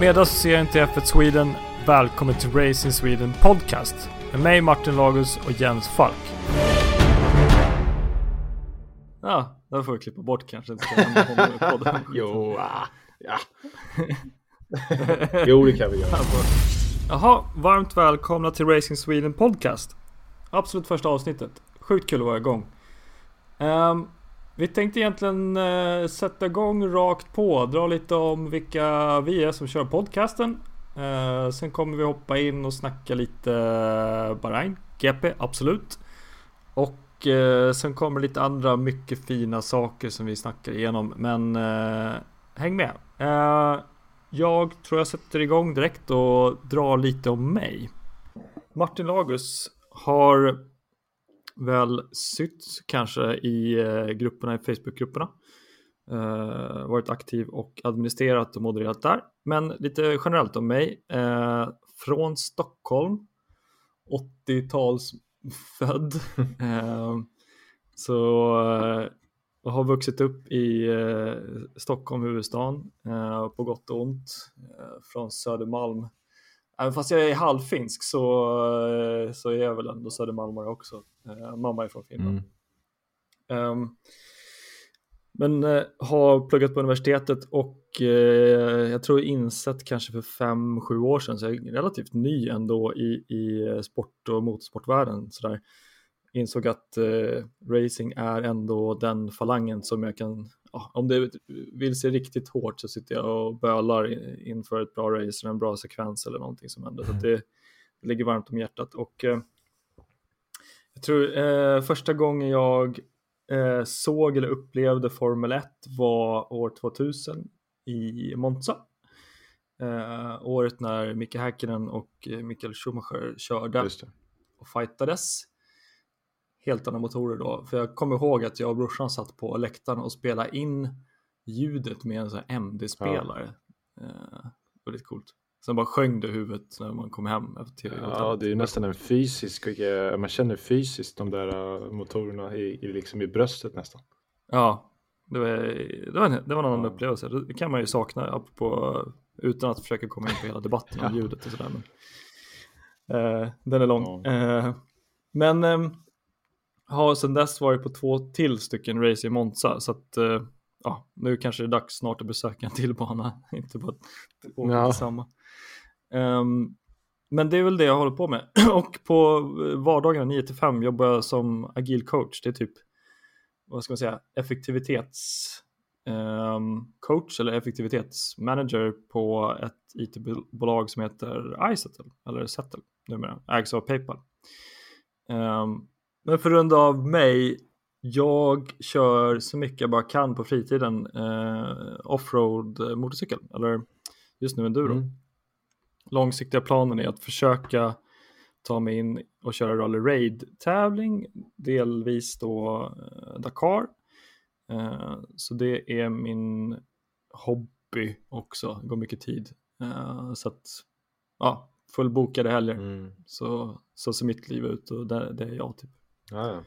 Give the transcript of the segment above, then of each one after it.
Medassocierad till F1 Sweden. Välkommen till Racing Sweden Podcast. Med mig Martin Lagus och Jens Falk. Ja, det får vi klippa bort kanske. Inte podden. Jo, ah, ja. jo, det kan vi göra. Jaha, varmt välkomna till Racing Sweden Podcast. Absolut första avsnittet. Sjukt kul att vara igång. Ehm, vi tänkte egentligen eh, sätta igång rakt på, dra lite om vilka vi är som kör podcasten. Eh, sen kommer vi hoppa in och snacka lite eh, Bahrain, GP, absolut. Och eh, sen kommer lite andra mycket fina saker som vi snackar igenom. Men eh, häng med. Eh, jag tror jag sätter igång direkt och drar lite om mig. Martin Lagus har väl sytt kanske i eh, grupperna i Facebookgrupperna. Uh, varit aktiv och administrerat och modererat där. Men lite generellt om mig. Uh, från Stockholm, 80-tals född. uh, så jag har vuxit upp i Stockholm, huvudstaden, på gott och ont. från Södermalm Även fast jag är halvfinsk så, så är jag väl ändå södermalmare också. Uh, mamma är från Finland. Mm. Um, men uh, har pluggat på universitetet och uh, jag tror insett kanske för fem, sju år sedan, så jag är relativt ny ändå i, i sport och motorsportvärlden. Sådär. Insåg att racing är ändå den falangen som jag kan ja, om det vill se riktigt hårt så sitter jag och bölar inför ett bra race eller en bra sekvens eller någonting som händer. Så mm. det, det, ligger varmt om hjärtat. Och eh, jag tror eh, första gången jag eh, såg eller upplevde Formel 1 var år 2000 i Monza. Eh, året när Micke Häkkinen och eh, Mikael Schumacher körde och fightades helt andra motorer då. För jag kommer ihåg att jag och brorsan satt på läktaren och spelade in ljudet med en sån här MD-spelare. Ja. Eh, väldigt coolt. Sen bara sjöng det i huvudet när man kom hem efter tv. Ja, det är ju nästan en fysisk, man känner fysiskt de där uh, motorerna i, i, liksom i bröstet nästan. Ja, det var, det var, en, det var en annan ja. upplevelse. Det kan man ju sakna på, utan att försöka komma in på hela debatten om ljudet och sådär. Men, uh, den är lång. Ja. Uh, men um, har sedan dess varit på två till stycken race i Monza så att uh, ja, nu kanske det är dags snart att besöka en till bana, inte bara åka ja. samma. Um, men det är väl det jag håller på med och på vardagarna 9 till 5 jobbar jag som agil coach. Det är typ vad ska man säga effektivitetscoach ehm, um, eller effektivitetsmanager på ett it-bolag som heter iSettle eller Settle numera, ägs av Paypal. Um, men för att runda av mig, jag kör så mycket jag bara kan på fritiden eh, offroad motorcykel, eller just nu enduro. Mm. Långsiktiga planen är att försöka ta mig in och köra Rally Raid tävling, delvis då eh, Dakar. Eh, så det är min hobby också, det går mycket tid. Eh, så att, ja, fullbokade helger. Mm. Så, så ser mitt liv ut och det, det är jag typ. Ja, ja.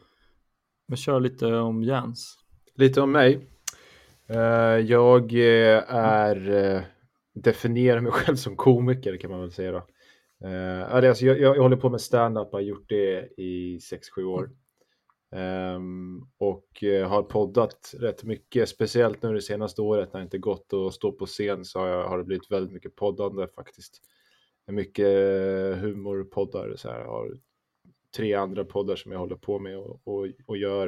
Men kör lite om Jens. Lite om mig. Uh, jag uh, är, uh, definierar mig själv som komiker kan man väl säga då. Alltså, jag, jag, håller på med stand-up, har gjort det i 6-7 år. Um, och har poddat rätt mycket, speciellt nu det senaste året när det inte gått att stå på scen så har, jag, har det blivit väldigt mycket poddande faktiskt. Mycket humorpoddar, så här, har tre andra poddar som jag håller på med och, och, och gör.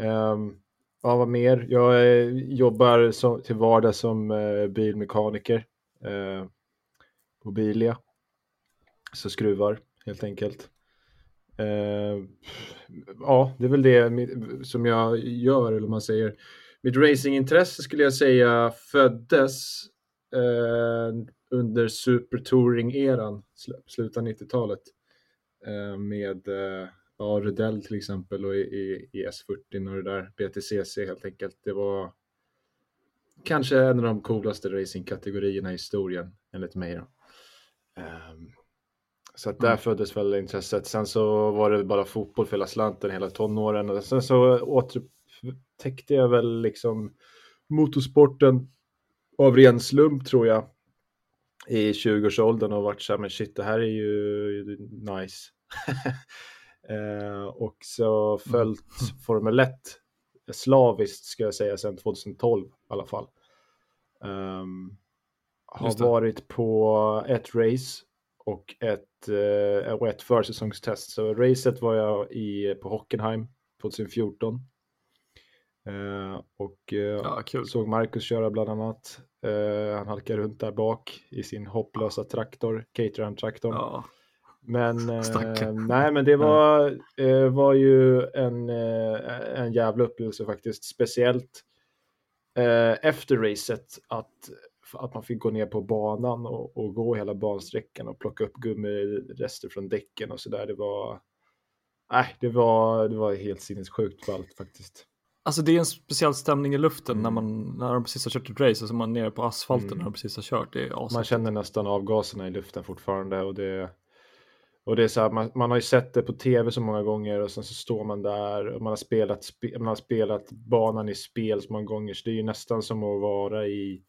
Um, ja, vad mer? Jag eh, jobbar som, till vardag som eh, bilmekaniker eh, på Bilia. Så skruvar helt enkelt. Ehm, ja, det är väl det som jag gör, eller man säger. Mitt racingintresse skulle jag säga föddes uh, under supertouring-eran, slutet av 90-talet. Eh, med eh, ja, Rudell till exempel och i, i, i S40 och det där BTCC helt enkelt. Det var kanske en av de coolaste racingkategorierna i historien enligt mig. Då. Um, så att där mm. föddes väl intresset. Sen så var det bara fotboll för hela slanten hela tonåren och sen så återupptäckte jag väl liksom motorsporten av ren slump tror jag. I 20-årsåldern och varit så här, men shit, det här är ju nice. eh, och så följt mm. Formel 1 slaviskt ska jag säga sedan 2012 i alla fall. Um, har varit på ett race och ett, eh, och ett försäsongstest. Så racet var jag i, på Hockenheim 2014. Eh, och eh, ja, såg Marcus köra bland annat. Eh, han halkade runt där bak i sin hopplösa traktor, Caterham-traktorn. Ja. Men, eh, nej, men det var, eh, var ju en, eh, en jävla upplevelse faktiskt. Speciellt efter racet att att man fick gå ner på banan och, och gå hela bansträckan och plocka upp gummirester från däcken och sådär. Det var, nej, det var, det var helt sinnessjukt ballt faktiskt. Alltså det är en speciell stämning i luften mm. när, man, när de precis har kört ett race och så är man nere på asfalten mm. när de precis har kört. Det är man känner nästan avgaserna i luften fortfarande och det, och det är så här, man, man, har ju sett det på tv så många gånger och sen så står man där och man har spelat, man har spelat banan i spel så många gånger så det är ju nästan som att vara i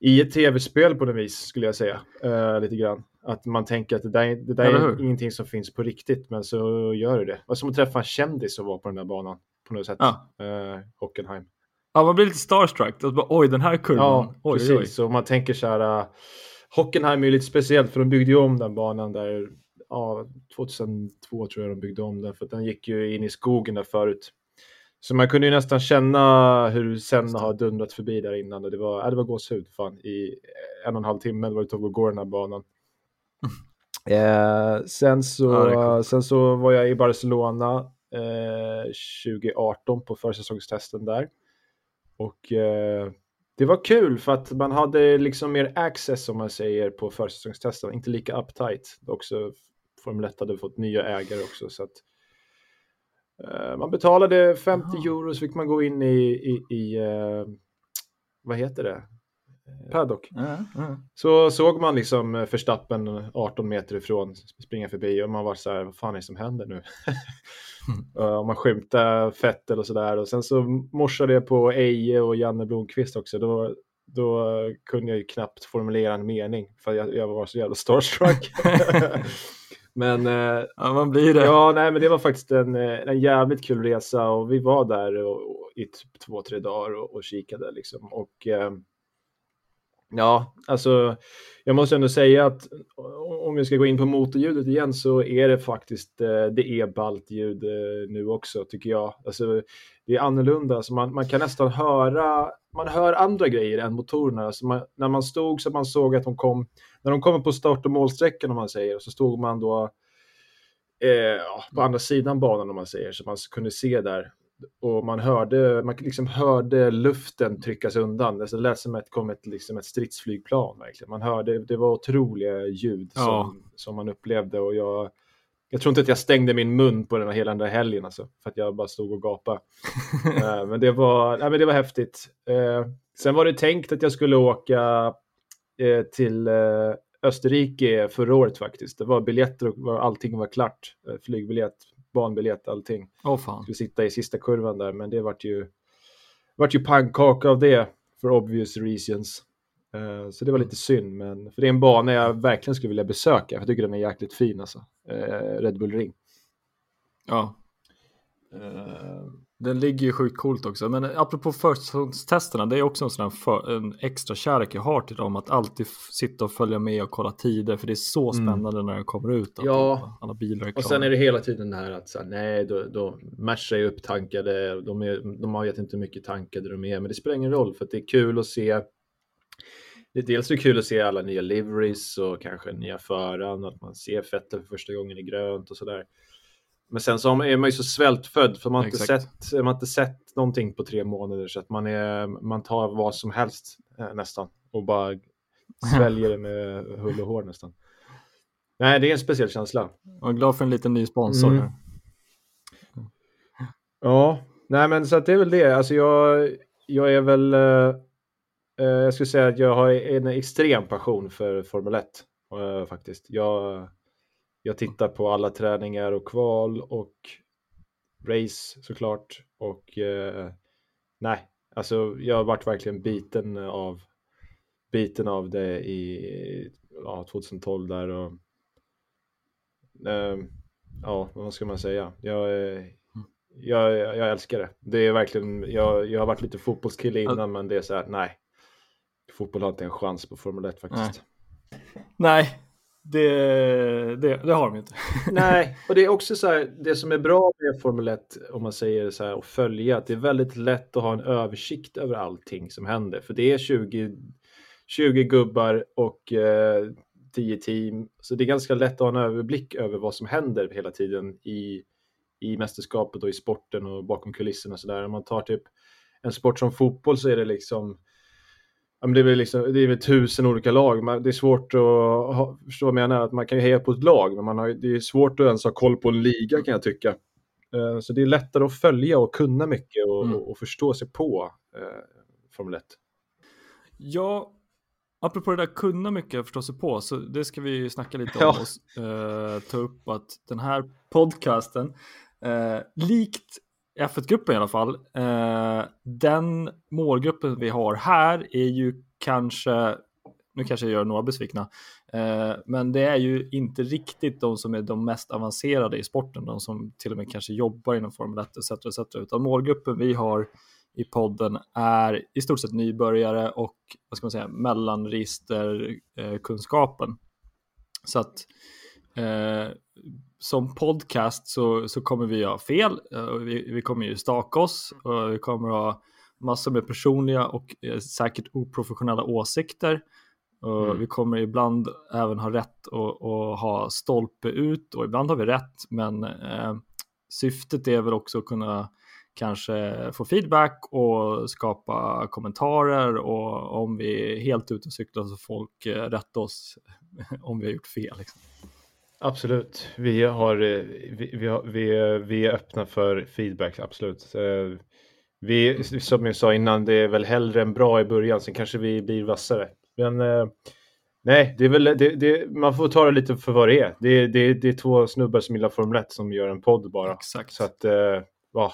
i ett tv-spel på något vis skulle jag säga. Uh, lite grann. Att man tänker att det där, det där är ingenting som finns på riktigt, men så gör det det. Och som att träffa en kändis som var på den där banan på något sätt. Ja. Uh, Hockenheim. Ja, man blir lite starstruck. Bara, oj, den här kurvan. Ja, oj, precis. Oj. Och man tänker så här. Uh, Hockenheim är ju lite speciellt för de byggde ju om den banan där. Ja, 2002 tror jag de byggde om den för den gick ju in i skogen där förut. Så man kunde ju nästan känna hur Senna har dundrat förbi där innan och det var, äh, det var gåshud fan i en och en halv timme var det tog att gå den här banan. Eh, sen, så, ja, sen så var jag i Barcelona eh, 2018 på försäsongstesten där. Och eh, det var kul för att man hade liksom mer access som man säger på försäsongstesten, inte lika uptight. Också Formel 1 hade fått nya ägare också så att Eh, man betalade 50 Aha. euro så fick man gå in i, i, i uh, vad heter det? Eh, paddock. Så såg man liksom Verstappen 18 meter ifrån springa förbi och man var så här, vad fan är det som händer nu? och man skymtade Fettel och sådär och sen så morsade jag på Eje och Janne Blomqvist också. Då, då kunde jag ju knappt formulera en mening för jag, jag var så jävla starstruck. Men, eh, ja, man blir det. Ja, nej, men det var faktiskt en, eh, en jävligt kul resa och vi var där och, och, i typ två, tre dagar och, och kikade liksom. Och eh, ja, alltså jag måste ändå säga att om vi ska gå in på motorljudet igen så är det faktiskt, eh, det är ballt ljud eh, nu också tycker jag. Alltså det är annorlunda, alltså, man, man kan nästan höra, man hör andra grejer än motorerna. Alltså man, när man stod så man såg att de kom när de kommer på start och målsträckan om man säger, så stod man då eh, på andra sidan banan om man säger, så man kunde se där. Och man hörde, man liksom hörde luften tryckas undan. Det lät som att det kom ett, liksom ett stridsflygplan. Verkligen. Man hörde, det var otroliga ljud ja. som, som man upplevde. Och jag, jag tror inte att jag stängde min mun på den här hela den där helgen alltså, för att jag bara stod och gapade. uh, men, det var, nej, men det var häftigt. Uh, sen var det tänkt att jag skulle åka Eh, till eh, Österrike förra året faktiskt. Det var biljetter och allting var klart. Flygbiljett, banbiljett, allting. Åh oh, fan. Skulle sitta i sista kurvan där, men det vart ju, vart ju pannkaka av det för obvious reasons. Så det var lite synd, men för det är en bana jag verkligen skulle vilja besöka. Jag tycker den är jäkligt fin alltså. Red Bull Ring. Ja. Den ligger ju sjukt coolt också. Men apropå försäsongstesterna, det är också en sån för, en extra kärlek jag har till dem. Att alltid sitta och följa med och kolla tider. För det är så mm. spännande mm. när den kommer ut. Ja, alla bilar och sen är det hela tiden det här att så här, nej, då, då Merca är upptankade. De, är, de har vet inte hur mycket tankade de är. Men det spelar ingen roll för att det är kul att se. Det, dels är det kul att se alla nya liveries och kanske nya föraren. Att man ser Fettel för första gången i grönt och sådär. Men sen så är man ju så svältfödd för man har inte sett, man har inte sett någonting på tre månader så att man, är, man tar vad som helst eh, nästan och bara sväljer det med hull och hår nästan. Nej, det är en speciell känsla. Jag är glad för en liten ny sponsor. Mm. Ja, nej men så att det är väl det. Alltså jag, jag är väl, eh, eh jag skulle säga att jag har en extrem passion för Formel 1 eh, faktiskt. Jag jag tittar på alla träningar och kval och race såklart. Och eh, nej, alltså jag har varit verkligen biten av biten av det i ja, 2012 där och eh, ja, vad ska man säga? Jag, jag, jag älskar det. Det är verkligen, jag, jag har varit lite fotbollskille innan men det är så här, nej. Fotboll har inte en chans på Formel 1 faktiskt. Nej, nej det, det, det, har de inte. Nej, och det är också så här, det som är bra med Formel 1, om man säger så här, att följa, att det är väldigt lätt att ha en översikt över allting som händer. För det är 20, 20 gubbar och eh, 10 team, så det är ganska lätt att ha en överblick över vad som händer hela tiden i, i mästerskapet och i sporten och bakom kulisserna. Så där. Om man tar typ en sport som fotboll så är det liksom det är väl liksom, det är väl tusen olika lag. Det är svårt att ha, förstå vad jag menar, att man kan ju heja på ett lag, men man har, det är svårt att ens ha koll på en liga kan jag tycka. Eh, så det är lättare att följa och kunna mycket och, mm. och förstå sig på eh, Formel 1. Ja, apropå det där kunna mycket och förstå sig på, så det ska vi snacka lite om och eh, ta upp att den här podcasten, eh, likt F1-gruppen i alla fall. Eh, den målgruppen vi har här är ju kanske, nu kanske jag gör några besvikna, eh, men det är ju inte riktigt de som är de mest avancerade i sporten, de som till och med kanske jobbar inom Formel 1 etc. etc. Utan målgruppen vi har i podden är i stort sett nybörjare och vad ska man säga, mellanregisterkunskapen. Eh, Så att eh, som podcast så, så kommer vi ha fel. Eh, vi, vi kommer ju staka oss och vi kommer ha massor med personliga och eh, säkert oprofessionella åsikter. Och mm. Vi kommer ibland även ha rätt och, och, ha stolpe ut och ibland har vi rätt. Men eh, syftet är väl också att kunna kanske få feedback och skapa kommentarer och om vi är helt ute och cyklar så folk eh, rätta oss om vi har gjort fel. Liksom. Absolut, vi, har, eh, vi, vi, har, vi, eh, vi är öppna för feedback, absolut. Eh, vi, som jag sa innan, det är väl hellre än bra i början, sen kanske vi blir vassare. Men nej, det är väl, det, det, man får ta det lite för vad det är. Det, det, det är två snubbar som gillar Formel 1 som gör en podd bara. Exakt. Så att, ja.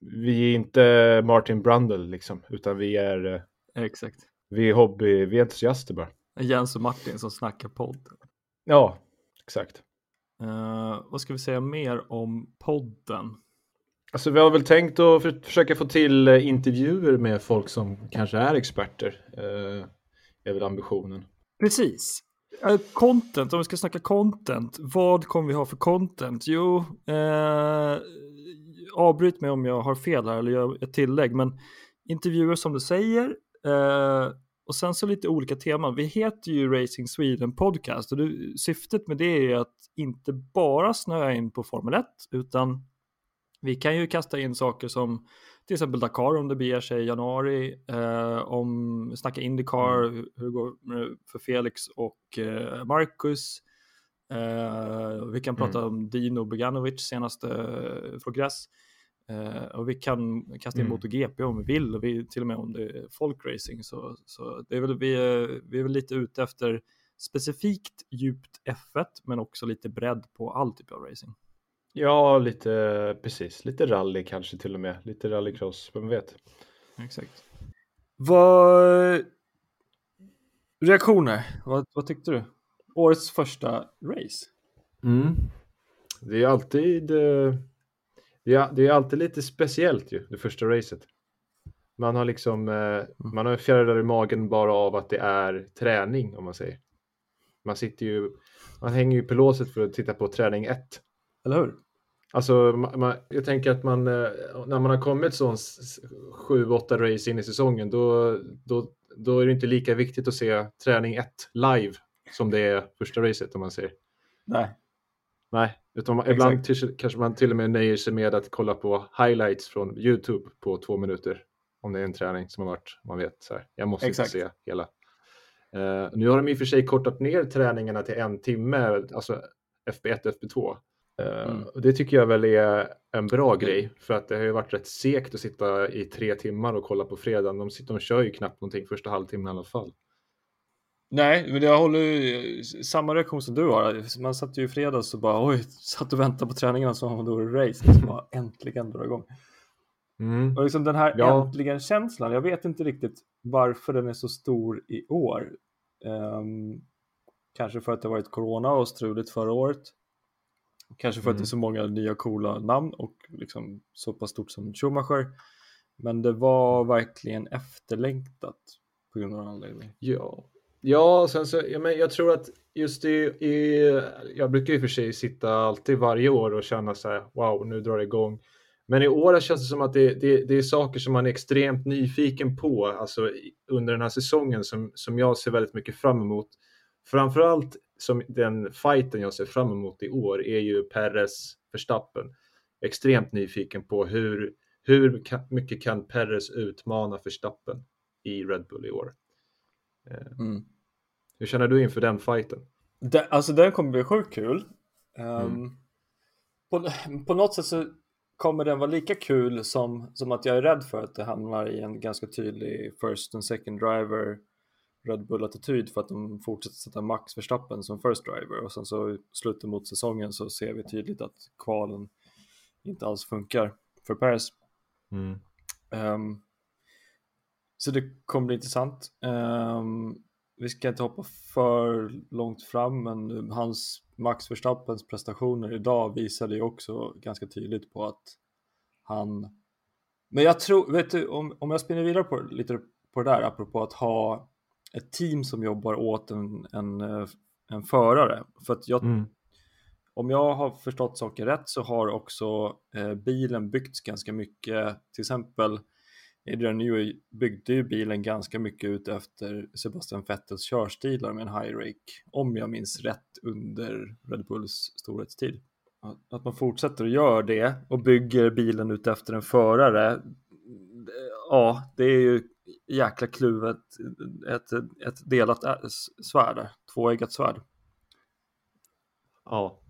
Vi är inte Martin Brundle liksom, utan vi är... Exakt. Vi är hobby, vi är entusiaster bara. Jens och Martin som snackar podd. Ja, exakt. Uh, vad ska vi säga mer om podden? Alltså vi har väl tänkt att för, försöka få till uh, intervjuer med folk som kanske är experter. Uh, är väl ambitionen. Precis. content, om vi ska snacka content. Vad kommer vi ha för content? Jo, avbryt mig om jag har fel här eller gör ett tillägg. Men intervjuer som du säger. Och sen så lite olika teman. Vi heter ju Racing Sweden Podcast och det, syftet med det är att inte bara snöa in på Formel 1 utan vi kan ju kasta in saker som till exempel Dakar om det beger sig i januari, eh, om snacka Indycar, mm. hur det går för Felix och eh, Marcus. Eh, vi kan prata mm. om Dino Beganovic senaste eh, progress. Uh, och vi kan kasta in mm. MotoGP om vi vill och vi, till och med om det är folkracing så, så det är väl, vi, är, vi är väl lite ute efter specifikt djupt F1 men också lite bredd på all typ av racing. Ja, lite precis, lite rally kanske till och med, lite rallycross, vem vet? Exakt. Vad reaktioner? Vad, vad tyckte du? Årets första race? Mm. Det är alltid eh är, det är alltid lite speciellt ju, det första racet. Man har liksom, eh, mm. man har fjärilar i magen bara av att det är träning om man säger. Man sitter ju, man hänger ju på låset för att titta på träning 1. Eller hur? Alltså, man, jag tänker att man, eh, när man har kommit sån 7-8 race in i säsongen, då, då, då är det inte lika viktigt att se träning 1 live som det är första racet om man säger. Nej, Nej, utan man, ibland kanske man till och med nöjer sig med att kolla på highlights från YouTube på två minuter. Om det är en träning som har varit, man vet så här, jag måste Exakt. inte se hela. Uh, nu har de i och för sig kortat ner träningarna till en timme, alltså FB1 FB2. Uh, mm. och det tycker jag väl är en bra mm. grej för att det har ju varit rätt segt att sitta i tre timmar och kolla på fredagen. De, sitter, de kör ju knappt någonting första halvtimmen i alla fall. Nej, men jag håller ju samma reaktion som du har. Man satt ju i fredags och bara oj, satt och väntade på träningarna som om det vore race. Bara äntligen dra igång. Mm. Och liksom den här ja. äntligen-känslan, jag vet inte riktigt varför den är så stor i år. Um, kanske för att det varit corona och struligt förra året. Kanske för mm. att det är så många nya coola namn och liksom så pass stort som Schumacher. Men det var verkligen efterlängtat på grund av en anledning. Ja, ja sen så, ja, men jag tror att just i, i, jag brukar ju för sig sitta alltid varje år och känna så här, wow, nu drar det igång. Men i år känns det som att det, det, det, är saker som man är extremt nyfiken på, alltså under den här säsongen som, som jag ser väldigt mycket fram emot. Framförallt som den fighten jag ser fram emot i år är ju Perres Verstappen. Extremt nyfiken på hur, hur mycket kan Perres utmana Verstappen i Red Bull i år. Eh, mm. Hur känner du inför den fighten? Det, alltså den kommer bli sjukt kul. Um, mm. på, på något sätt så kommer den vara lika kul som, som att jag är rädd för att det hamnar i en ganska tydlig first and second driver Red Bull-attityd för att de fortsätter sätta Max Verstappen som first driver och sen så slutet mot säsongen så ser vi tydligt att kvalen inte alls funkar för Paris. Mm. Um, så det kommer bli intressant. Um, vi ska inte hoppa för långt fram, men hans Max Verstappens prestationer idag visade ju också ganska tydligt på att han men jag tror, vet du, om, om jag spinner vidare på, lite på det där, apropå att ha ett team som jobbar åt en, en, en förare. För att jag, mm. om jag har förstått saker rätt så har också eh, bilen byggts ganska mycket, till exempel Adrian Newey byggde ju bilen ganska mycket ut efter Sebastian Vettels körstilar med en high rake, om jag minns rätt under Red Bulls storhetstid. Att man fortsätter att göra det och bygger bilen ut efter en förare, ja, det är ju jäkla kluvet, ett, ett delat svärd, tvåeggat svärd. Ja.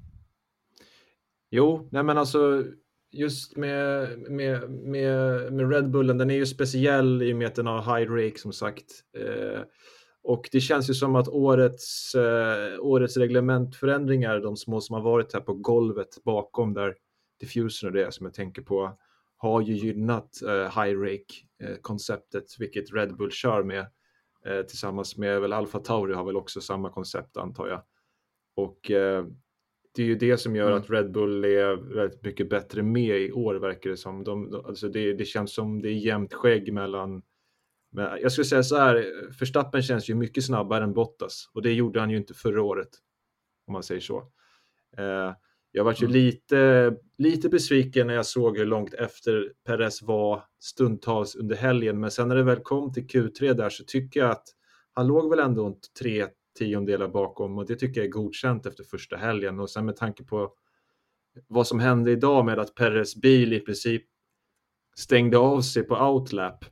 Jo, nej men alltså just med, med, med, med Red Bullen, den är ju speciell i och med att den har high rake som sagt. Eh, och det känns ju som att årets, eh, årets reglementförändringar, de små som har varit här på golvet bakom där diffusen och det som jag tänker på, har ju gynnat eh, high rake-konceptet, eh, vilket Red Bull kör med eh, tillsammans med väl Alfa Tauri har väl också samma koncept antar jag. Och eh, det är ju det som gör mm. att Red Bull är väldigt mycket bättre med i år verkar det som. De, alltså det, det känns som det är jämnt skägg mellan men jag skulle säga så här, Förstappen känns ju mycket snabbare än Bottas och det gjorde han ju inte förra året. Om man säger så. Eh, jag var ju mm. lite, lite besviken när jag såg hur långt efter Perez var stundtals under helgen, men sen när det väl kom till Q3 där så tycker jag att han låg väl ändå tre tiondelar bakom och det tycker jag är godkänt efter första helgen och sen med tanke på vad som hände idag med att Perez bil i princip stängde av sig på outlap.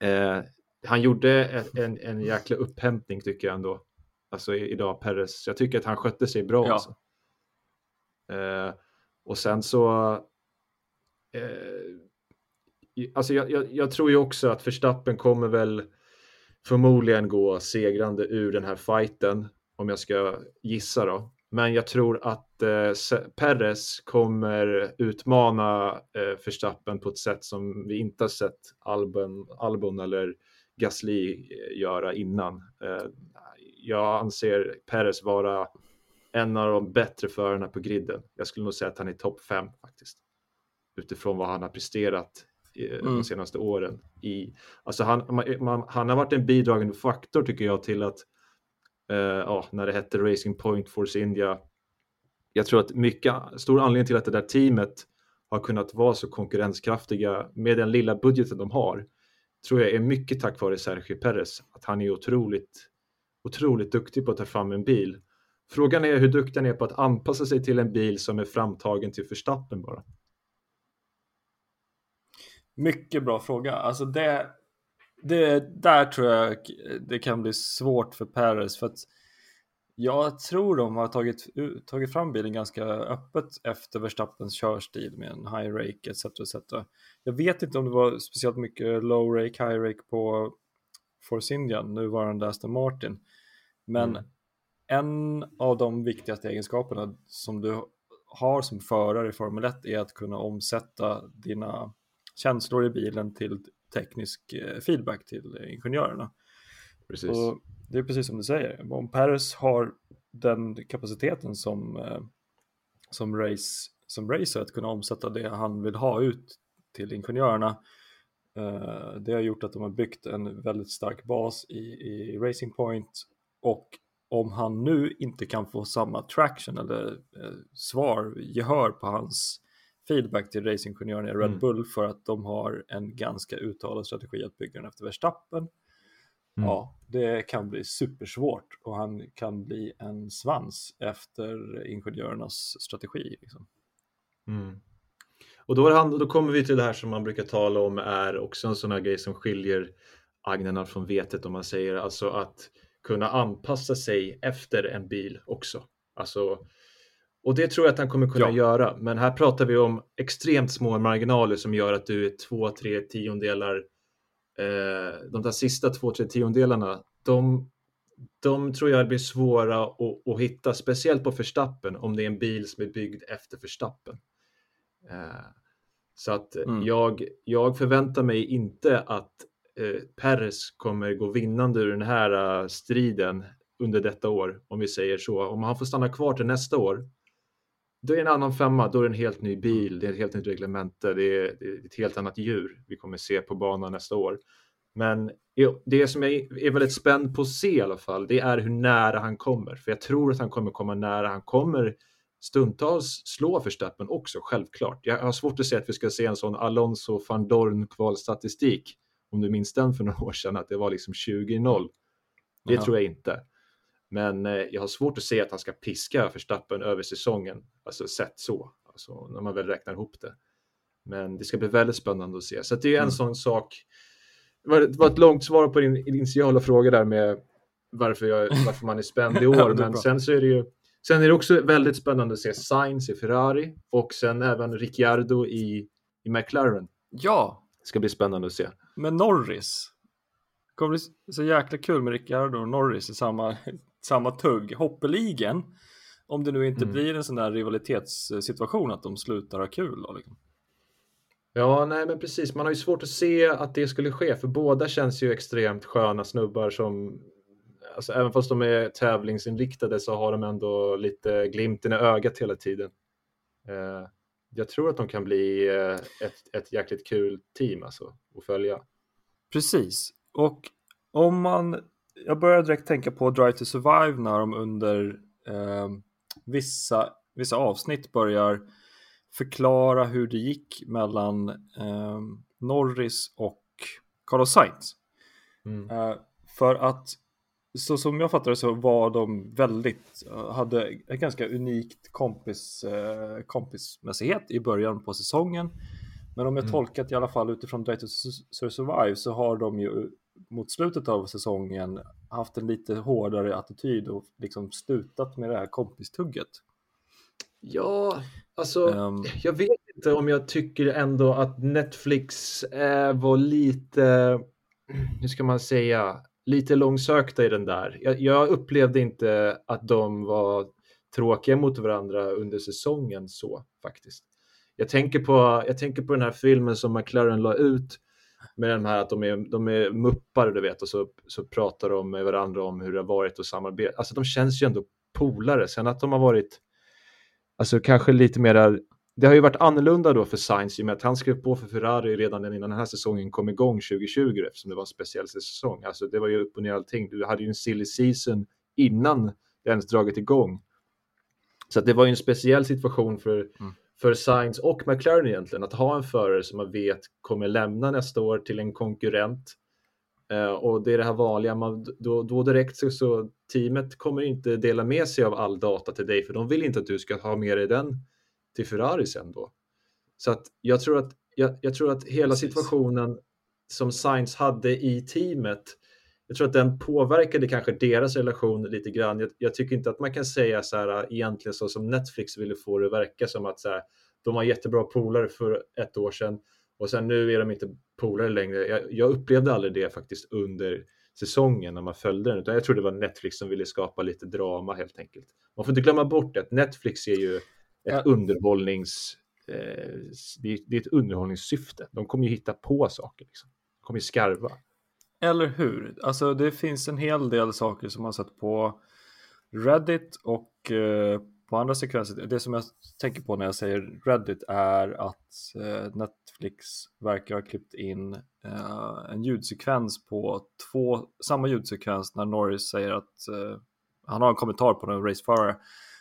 Eh, han gjorde en, en, en jäkla upphämtning tycker jag ändå. Alltså idag Perez. Jag tycker att han skötte sig bra. Ja. Alltså. Eh, och sen så eh, Alltså jag, jag, jag, tror ju också att Verstappen kommer väl förmodligen gå segrande ur den här fighten om jag ska gissa då. Men jag tror att eh, Perez kommer utmana eh, Verstappen på ett sätt som vi inte har sett Albon, Albon eller Gasly eh, göra innan. Eh, jag anser Perez vara en av de bättre förarna på griden. Jag skulle nog säga att han är topp fem faktiskt. Utifrån vad han har presterat mm. de senaste åren. I, alltså han, man, han har varit en bidragande faktor tycker jag till att eh, ja, när det hette Racing Point Force India. Jag tror att mycket, stor anledning till att det där teamet har kunnat vara så konkurrenskraftiga med den lilla budgeten de har tror jag är mycket tack vare Sergio Perez. Att han är otroligt, otroligt duktig på att ta fram en bil. Frågan är hur duktig han är på att anpassa sig till en bil som är framtagen till förstappen bara. Mycket bra fråga. Alltså det, det, där tror jag det kan bli svårt för Perez för att jag tror de har tagit, tagit fram bilen ganska öppet efter Verstappens körstil med en high rake etc. etc. Jag vet inte om det var speciellt mycket low rake, high rake på Force Indian, nuvarande Aston Martin. Men mm. en av de viktigaste egenskaperna som du har som förare i Formel 1 är att kunna omsätta dina känslor i bilen till teknisk eh, feedback till ingenjörerna. Precis. Och det är precis som du säger, om Paris har den kapaciteten som, eh, som, race, som racer att kunna omsätta det han vill ha ut till ingenjörerna. Eh, det har gjort att de har byggt en väldigt stark bas i, i Racing Point och om han nu inte kan få samma traction eller svar, gehör på hans feedback till racingingenjörerna i Red Mm. Bull för att de har en ganska uttalad strategi att bygga den efter Verstappen. Mm. Ja, det kan bli supersvårt och han kan bli en svans efter ingenjörernas strategi. Liksom. Mm. Och då, är han, då kommer vi till det här som man brukar tala om är också en sån här grej som skiljer agnarna från vetet om man säger alltså att kunna anpassa sig efter en bil också. Alltså, och det tror jag att han kommer kunna Ja. göra. Men här pratar vi om extremt små marginaler som gör att du är två, tre tiondelar. Eh, de där sista två, tre tiondelarna, de, de tror jag blir svåra att, att hitta, speciellt på Verstappen om det är en bil som är byggd efter Verstappen. Eh, så att Mm. jag, jag förväntar mig inte att eh, Perez kommer gå vinnande ur den här eh, striden under detta år, om vi säger så. Om han får stanna kvar till nästa år, då är det en annan femma, då är det en helt ny bil, det är ett helt nytt reglemente, det är, det är ett helt annat djur vi kommer se på banan nästa år. Men det som jag är väldigt spänd på att se i alla fall, det är hur nära han kommer. För jag tror att han kommer komma nära, han kommer stundtals slå Verstappen också, självklart. Jag har svårt att se att vi ska se en sån Alonso van Dorn kvalstatistik, om du minns den för några år sedan, att det var liksom 20-0. Det Ja. tror jag inte. Men eh, jag har svårt att se att han ska piska Verstappen över säsongen, alltså sett så, alltså när man väl räknar ihop det. Men det ska bli väldigt spännande att se. Så det är en Mm. sån sak. Det var, ett långt svar på din initiala fråga där med varför, jag, varför man är spänd i år. Men sen så är det ju Sen är det också väldigt spännande att se Sainz i Ferrari och sen även Ricciardo i, i McLaren. Ja, Det ska bli spännande att se. med Norris. Det kommer bli så jäkla kul med Ricciardo och Norris i samma, samma tugg. Hoppeligen, om det nu inte Mm. blir en sån där rivalitetssituation att de slutar ha kul. Då, liksom. Ja, nej men precis. Man har ju svårt att se att det skulle ske, för båda känns ju extremt sköna snubbar som, alltså även fast de är tävlingsinriktade så har de ändå lite glimten i ögat hela tiden. Eh, jag tror att de kan bli eh, ett, ett jäkligt kul team alltså att följa. Precis, och om man, jag börjar direkt tänka på Drive to Survive när de under eh, vissa, vissa avsnitt börjar förklara hur det gick mellan eh, Norris och Carlos Sainz. Mm. Eh, för att så som jag fattar det så var de väldigt, eh, hade ett ganska unikt kompis, eh, kompismässighet i början på säsongen. Men om jag Mm. tolkat i alla fall utifrån Drive to Sur- Survive så har de ju mot slutet av säsongen haft en lite hårdare attityd och liksom slutat med det här kompistugget. Ja, alltså Ehm, jag vet inte om jag tycker ändå att Netflix eh, var lite, hur ska man säga, lite långsökta i den där. Jag, jag upplevde inte att de var tråkiga mot varandra under säsongen så faktiskt. Jag tänker på, jag tänker på den här filmen som McLaren la ut med de här att de är, de är muppar, du vet, och så, så pratar de med varandra om hur det har varit och samarbeta. Alltså de känns ju ändå polare. Sen att de har varit, alltså kanske lite mera, det har ju varit annorlunda då för Sainz i och med att han skrev på för Ferrari redan innan den här säsongen kom igång 2020 eftersom det var en speciell säsong. Alltså det var ju upp och ner allting. Du hade ju en silly season innan det ens dragit igång. Så att det var ju en speciell situation för, Mm för Sainz och McLaren egentligen, att ha en förare som man vet kommer lämna nästa år till en konkurrent. Eh, och det är det här vanliga, man, då, då direkt så, så teamet kommer inte dela med sig av all data till dig, för de vill inte att du ska ha med dig den till Ferrari sen då. Så att jag tror att, jag, jag tror att hela Precis. situationen som Sainz hade i teamet, jag tror att den påverkade kanske deras relation lite grann. Jag, jag tycker inte att man kan säga så här äh, egentligen så som Netflix ville få det verka som att så här, de var jättebra polare för ett år sedan och sen nu är de inte polare längre. Jag, jag upplevde aldrig det faktiskt under säsongen när man följde den, utan jag tror det var Netflix som ville skapa lite drama helt enkelt. Man får inte glömma bort att Netflix är ju ett Ja. underhållnings eh, det, det, är ett underhållningssyfte. De kommer ju hitta på saker. Liksom. De kommer ju skarva. Eller hur? Alltså det finns en hel del saker som man sett på Reddit och eh, på andra sekvenser. Det som jag tänker på när jag säger Reddit är att eh, Netflix verkar ha klippt in eh, en ljudsekvens på två, samma ljudsekvens när Norris säger att eh, han har en kommentar på en raceförare.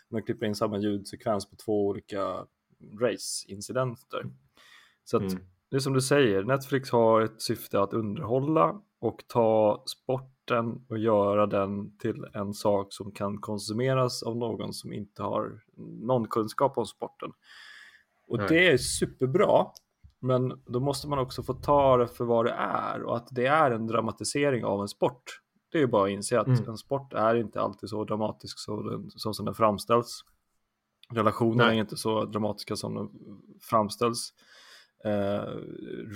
Man klipper in samma ljudsekvens på två olika race-incidenter. Så att mm det är som du säger, Netflix har ett syfte att underhålla och ta sporten och göra den till en sak som kan konsumeras av någon som inte har någon kunskap om sporten. Och Nej. det är superbra, men då måste man också få ta det för vad det är och att det är en dramatisering av en sport. Det är ju bara att inse att mm. en sport är inte alltid så dramatisk så, den, som den framställs. Relationerna är inte så dramatiska som de framställs. Eh,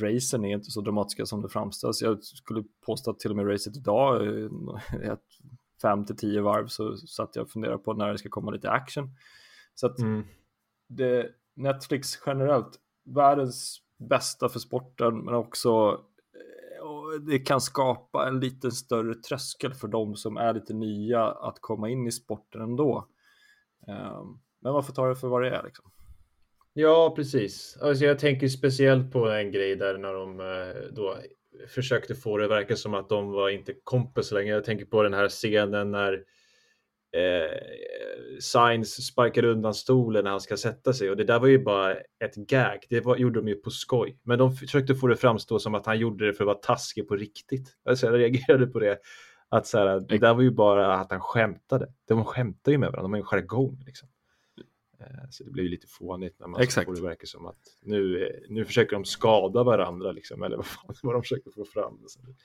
racen är inte så dramatiska som det framställs. Jag skulle påstå att till och med racet idag, eh, ett fem till tio varv så satt jag och funderade på när det ska komma lite action. Så att mm. det, Netflix generellt, världens bästa för sporten men också eh, det kan skapa en lite större tröskel för de som är lite nya att komma in i sporten ändå. Um, men man får ta det för vad det är liksom. Ja, precis. Alltså jag tänker speciellt på en grej där när de eh, då försökte få det att verka som att de var inte kompisar längre. Jag tänker på den här scenen när eh, Sainz sparkar undan stolen när han ska sätta sig och det där var ju bara ett gag. Det var, gjorde de ju på skoj, men de försökte få det framstå som att han gjorde det för att vara taskig på riktigt. Alltså jag reagerade på det. Att så här, det där var ju bara att han skämtade. De skämtar ju med varandra, de har ju en jargong. Liksom. Eh, så det blir lite fånigt när man Exakt. får det verka som att nu, nu försöker de skada varandra, liksom, eller vad, fan, vad de försöker få fram. Så det,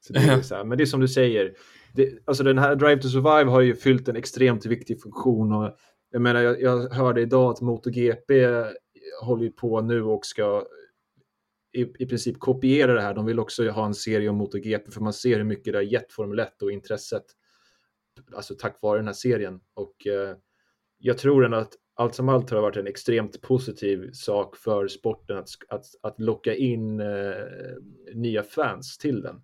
så det är så här. Men det är som du säger, det, alltså den här Drive to Survive har ju fyllt en extremt viktig funktion. Och jag, menar, jag, jag hörde idag att MotoGP håller på nu och ska i, i princip kopiera det här. De vill också ha en serie om MotoGP för man ser hur mycket det har gett Formel 1 och intresset. Alltså tack vare den här serien. Och eh, jag tror ändå att allt som allt har varit en extremt positiv sak för sporten att, att, att locka in eh, nya fans till den.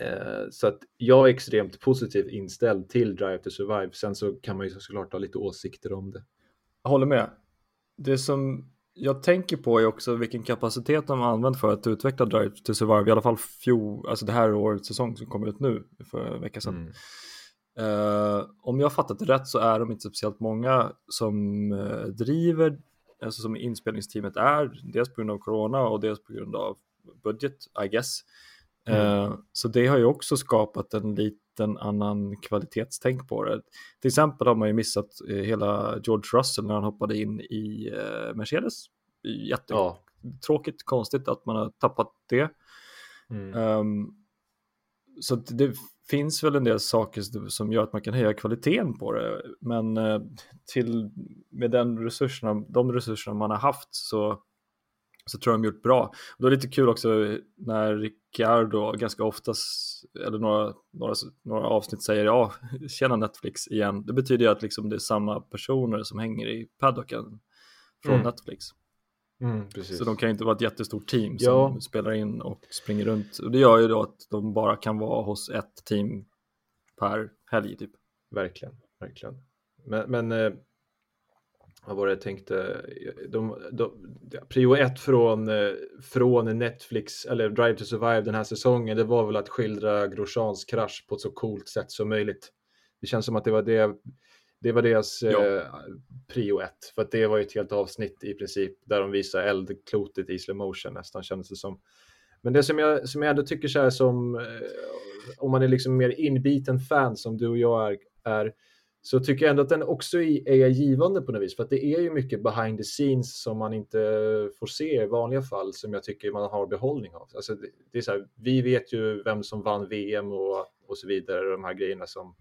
Eh, så att jag är extremt positivt inställd till Drive to Survive. Sen så kan man ju såklart ha lite åsikter om det. Jag håller med. Det som jag tänker på är också vilken kapacitet de har använt för att utveckla Drive to Survive, i alla fall fjol, alltså det här årets säsong som kommer ut nu för en vecka sedan. Mm. Uh, om jag fattat det rätt så är de inte speciellt många som uh, driver, alltså som inspelningsteamet är, dels på grund av corona och dels på grund av budget, I guess. Uh, mm. Så det har ju också skapat en liten annan kvalitetstänk på det. Till exempel har man ju missat hela George Russell när han hoppade in i Mercedes. Jättetråkigt, ja. konstigt att man har tappat det. Mm. Um, så det finns väl en del saker som gör att man kan höja kvaliteten på det. Men eh, till, med den resurserna, de resurserna man har haft så, så tror jag de gjort bra. Och då är det lite kul också när Ricciardo ganska oftast, eller några, några, några avsnitt säger ja, tjena Netflix igen. Det betyder ju att liksom det är samma personer som hänger i paddocken från mm. Netflix. Mm, så de kan inte vara ett jättestort team som ja. spelar in och springer runt. Och det gör ju då att de bara kan vara hos ett team per helg typ. Verkligen, verkligen. Men, men eh, vad var det jag tänkte? De, de, prio ett från, eh, från Netflix eller Drive to Survive den här säsongen, det var väl att skildra Grosjeans krasch på ett så coolt sätt som möjligt. Det känns som att det var det det var deras eh, prio ett, för att det var ju ett helt avsnitt i princip där de visar eldklotet i slow motion nästan kändes det som. Men det som jag, som jag ändå tycker så här som, eh, om man är liksom mer inbiten fan som du och jag är, är så tycker jag ändå att den också är givande på något vis, för att det är ju mycket behind the scenes som man inte får se i vanliga fall som jag tycker man har behållning av. Alltså det, det är så här, vi vet ju vem som vann VM och, och så vidare, de här grejerna som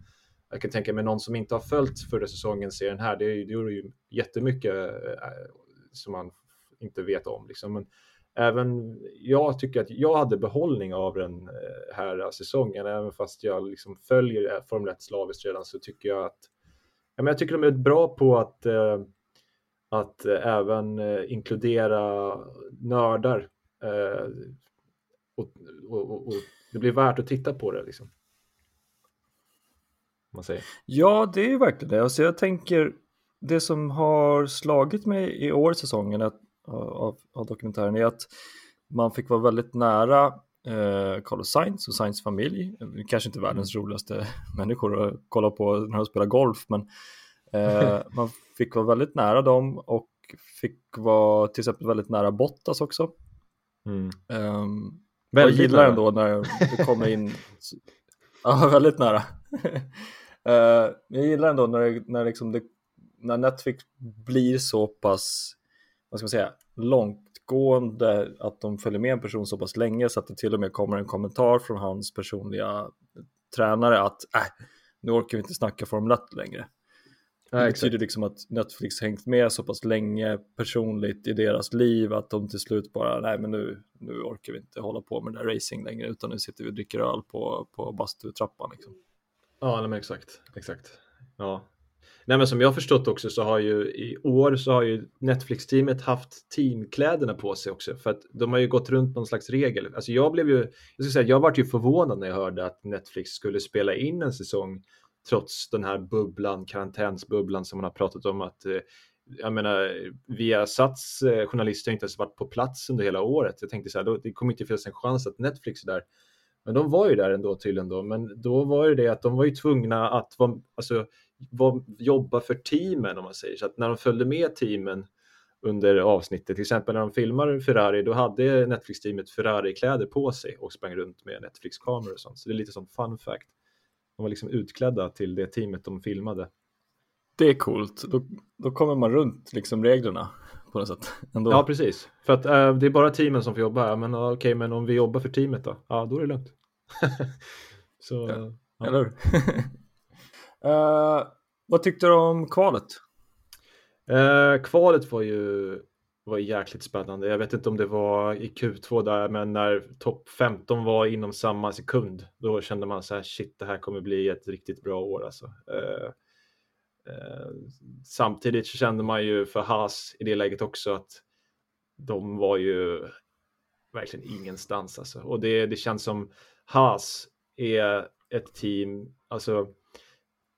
jag kan tänka mig någon som inte har följt förra säsongen ser den här. Det gjorde ju jättemycket eh, som man inte vet om. Liksom. Men även jag tycker att jag hade behållning av den eh, här säsongen. Även fast jag liksom följer eh, Formel 1 slaviskt redan så tycker jag att ja, men jag tycker de är bra på att att även inkludera nördar. Och, och, och, och, det blir värt att titta på det liksom. Man säger. Ja, det är ju verkligen det. Alltså jag tänker det som har slagit mig i årets säsongen att, av, av dokumentären är att man fick vara väldigt nära eh, Carlos Sainz och Sainz familj. Kanske inte världens mm. roligaste människor att kolla på när de spelar golf, men eh, man fick vara väldigt nära dem och fick vara till exempel väldigt nära Bottas också. Mm. Um, jag gillar ändå när det kommer in, ja väldigt nära. Uh, jag gillar ändå när, det, när, liksom det, när Netflix blir så pass, vad ska man säga, långtgående att de följer med en person så pass länge så att det till och med kommer en kommentar från hans personliga tränare att äh, nu orkar vi inte snacka Formel 1 längre. Det betyder liksom att Netflix hängt med så pass länge personligt i deras liv att de till slut bara, nej men nu, nu orkar vi inte hålla på med det där racing längre utan nu sitter vi och dricker öl på, på bastutrappan liksom. Ja, nej, men exakt, exakt. Ja. Nej men som jag har förstått också så har ju i år så har ju Netflix-teamet haft teamkläderna på sig också för att de har ju gått runt någon slags regel. Alltså jag blev ju, jag ska säga, jag vart ju förvånad när jag hörde att Netflix skulle spela in en säsong trots den här bubblan, karantänsbubblan som man har pratat om att eh, jag menar, via Sats eh, journalister har inte ens varit på plats under hela året. Jag tänkte så här, det kommer inte finnas en chans att Netflix är där. Men de var ju där ändå tydligen då. Men då var det det att de var ju tvungna att vara, alltså, var, jobba för teamen om man säger. Så att när de följde med teamen under avsnittet, till exempel när de filmar Ferrari, då hade Netflix-teamet Ferrari-kläder på sig och sprang runt med Netflix-kameror och sånt. Så det är lite som fun fact. De var liksom utklädda till det teamet de filmade. Det är coolt. Då, då kommer man runt liksom reglerna på något sätt. Ändå. Ja, precis. För att äh, det är bara teamen som får jobba. Men okej, okay, men om vi jobbar för teamet då? Ja, då är det lugnt. Så, ja. Ja. Eller hur? uh, vad tyckte du om kvalet? Uh, kvalet var ju var jäkligt spännande. Jag vet inte om det var i Q2 där, men när topp 15 var inom samma sekund, då kände man så här shit, det här kommer bli ett riktigt bra år alltså. Eh, Eh, samtidigt så kände man ju för Haas i det läget också att de var ju verkligen ingenstans alltså. Och det, det känns som Haas är ett team, alltså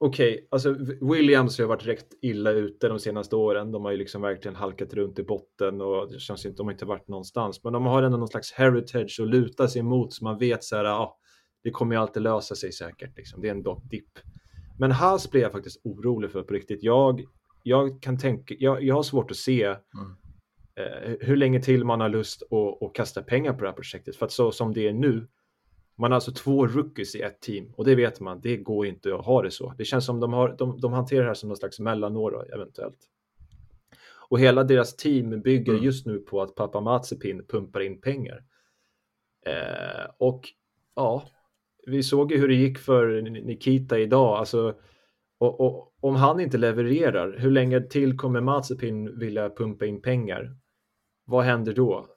okej, okay, alltså Williams har varit rätt illa ute de senaste åren. De har ju liksom verkligen halkat runt i botten och det känns inte, de har inte varit någonstans. Men de har ändå någon slags heritage att luta sig emot så man vet så här, ja, det kommer ju alltid lösa sig säkert. Liksom. Det är en dipp. Men Haas blir jag faktiskt orolig för på riktigt. Jag, jag kan tänka, jag, jag har svårt att se mm. eh, hur länge till man har lust att, att kasta pengar på det här projektet. För att så som det är nu man har alltså två rookies i ett team och det vet man, det går inte att ha det så. Det känns som de, har, de, de hanterar det här som någon slags mellanår eventuellt. Och hela deras team bygger mm. just nu på att pappa Mazepin pumpar in pengar. Eh, och ja, vi såg ju hur det gick för Nikita idag. Alltså, och, och, om han inte levererar, hur länge till kommer Mazepin vilja pumpa in pengar? Vad händer då?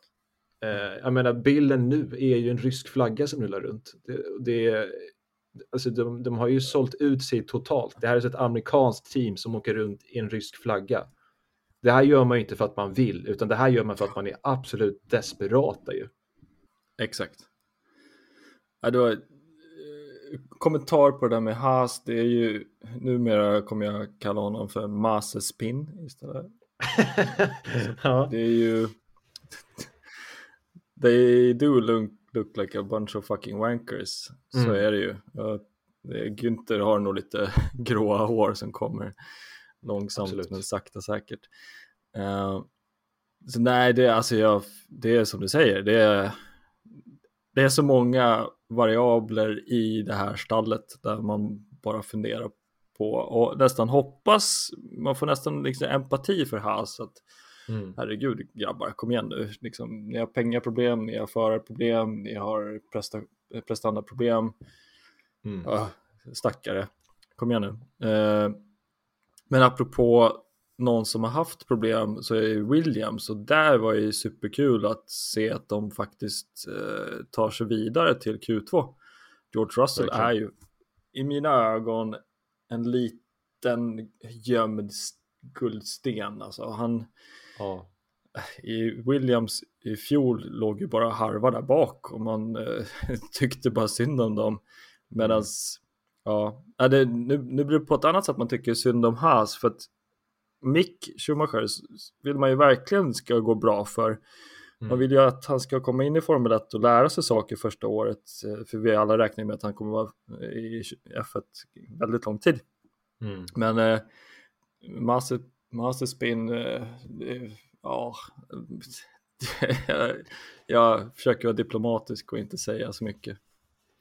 Eh, jag menar, bilden nu är ju en rysk flagga som rullar runt. Det, det, alltså de, de har ju sålt ut sig totalt. Det här är ett amerikanskt team som åker runt i en rysk flagga. Det här gör man ju inte för att man vill, utan det här gör man för att man är absolut desperata ju. Exakt. Ja, då, kommentar på det där med Haas, det är ju numera kommer jag kalla honom för Masespin istället. ja. Det är ju They do look, look like a bunch of fucking wankers. Så mm. är det ju. Günther har nog lite gråa hår som kommer långsamt Absolut. men sakta säkert. Uh, så nej, det, alltså jag, det är som du säger, det är, det är så många variabler i det här stallet där man bara funderar på och nästan hoppas, man får nästan liksom empati för Haas att Mm. Herregud grabbar, kom igen nu. Liksom, ni har pengaproblem, ni har förarproblem, ni har presta prestandaproblem. Mm. Uh, stackare, kom igen nu. Uh, men apropå någon som har haft problem så är Williams och där var det superkul att se att de faktiskt uh, tar sig vidare till Q2. George Russell är ju i mina ögon en liten gömd guldsten. Alltså han, Ja. i Williams i fjol låg ju bara harva där bak och man eh, tyckte bara synd om dem. Medan, ja, ja det, nu, nu blir det på ett annat sätt man tycker synd om Haas för att Mick Schumacher vill man ju verkligen ska gå bra för. Man Mm. vill ju att han ska komma in i Formel 1 och lära sig saker första året. eh, För vi alla räknar med att han kommer vara i F1 väldigt lång tid. Mm. Men eh, Master, Master Spin, eh, ja, jag försöker vara diplomatisk och inte säga så mycket.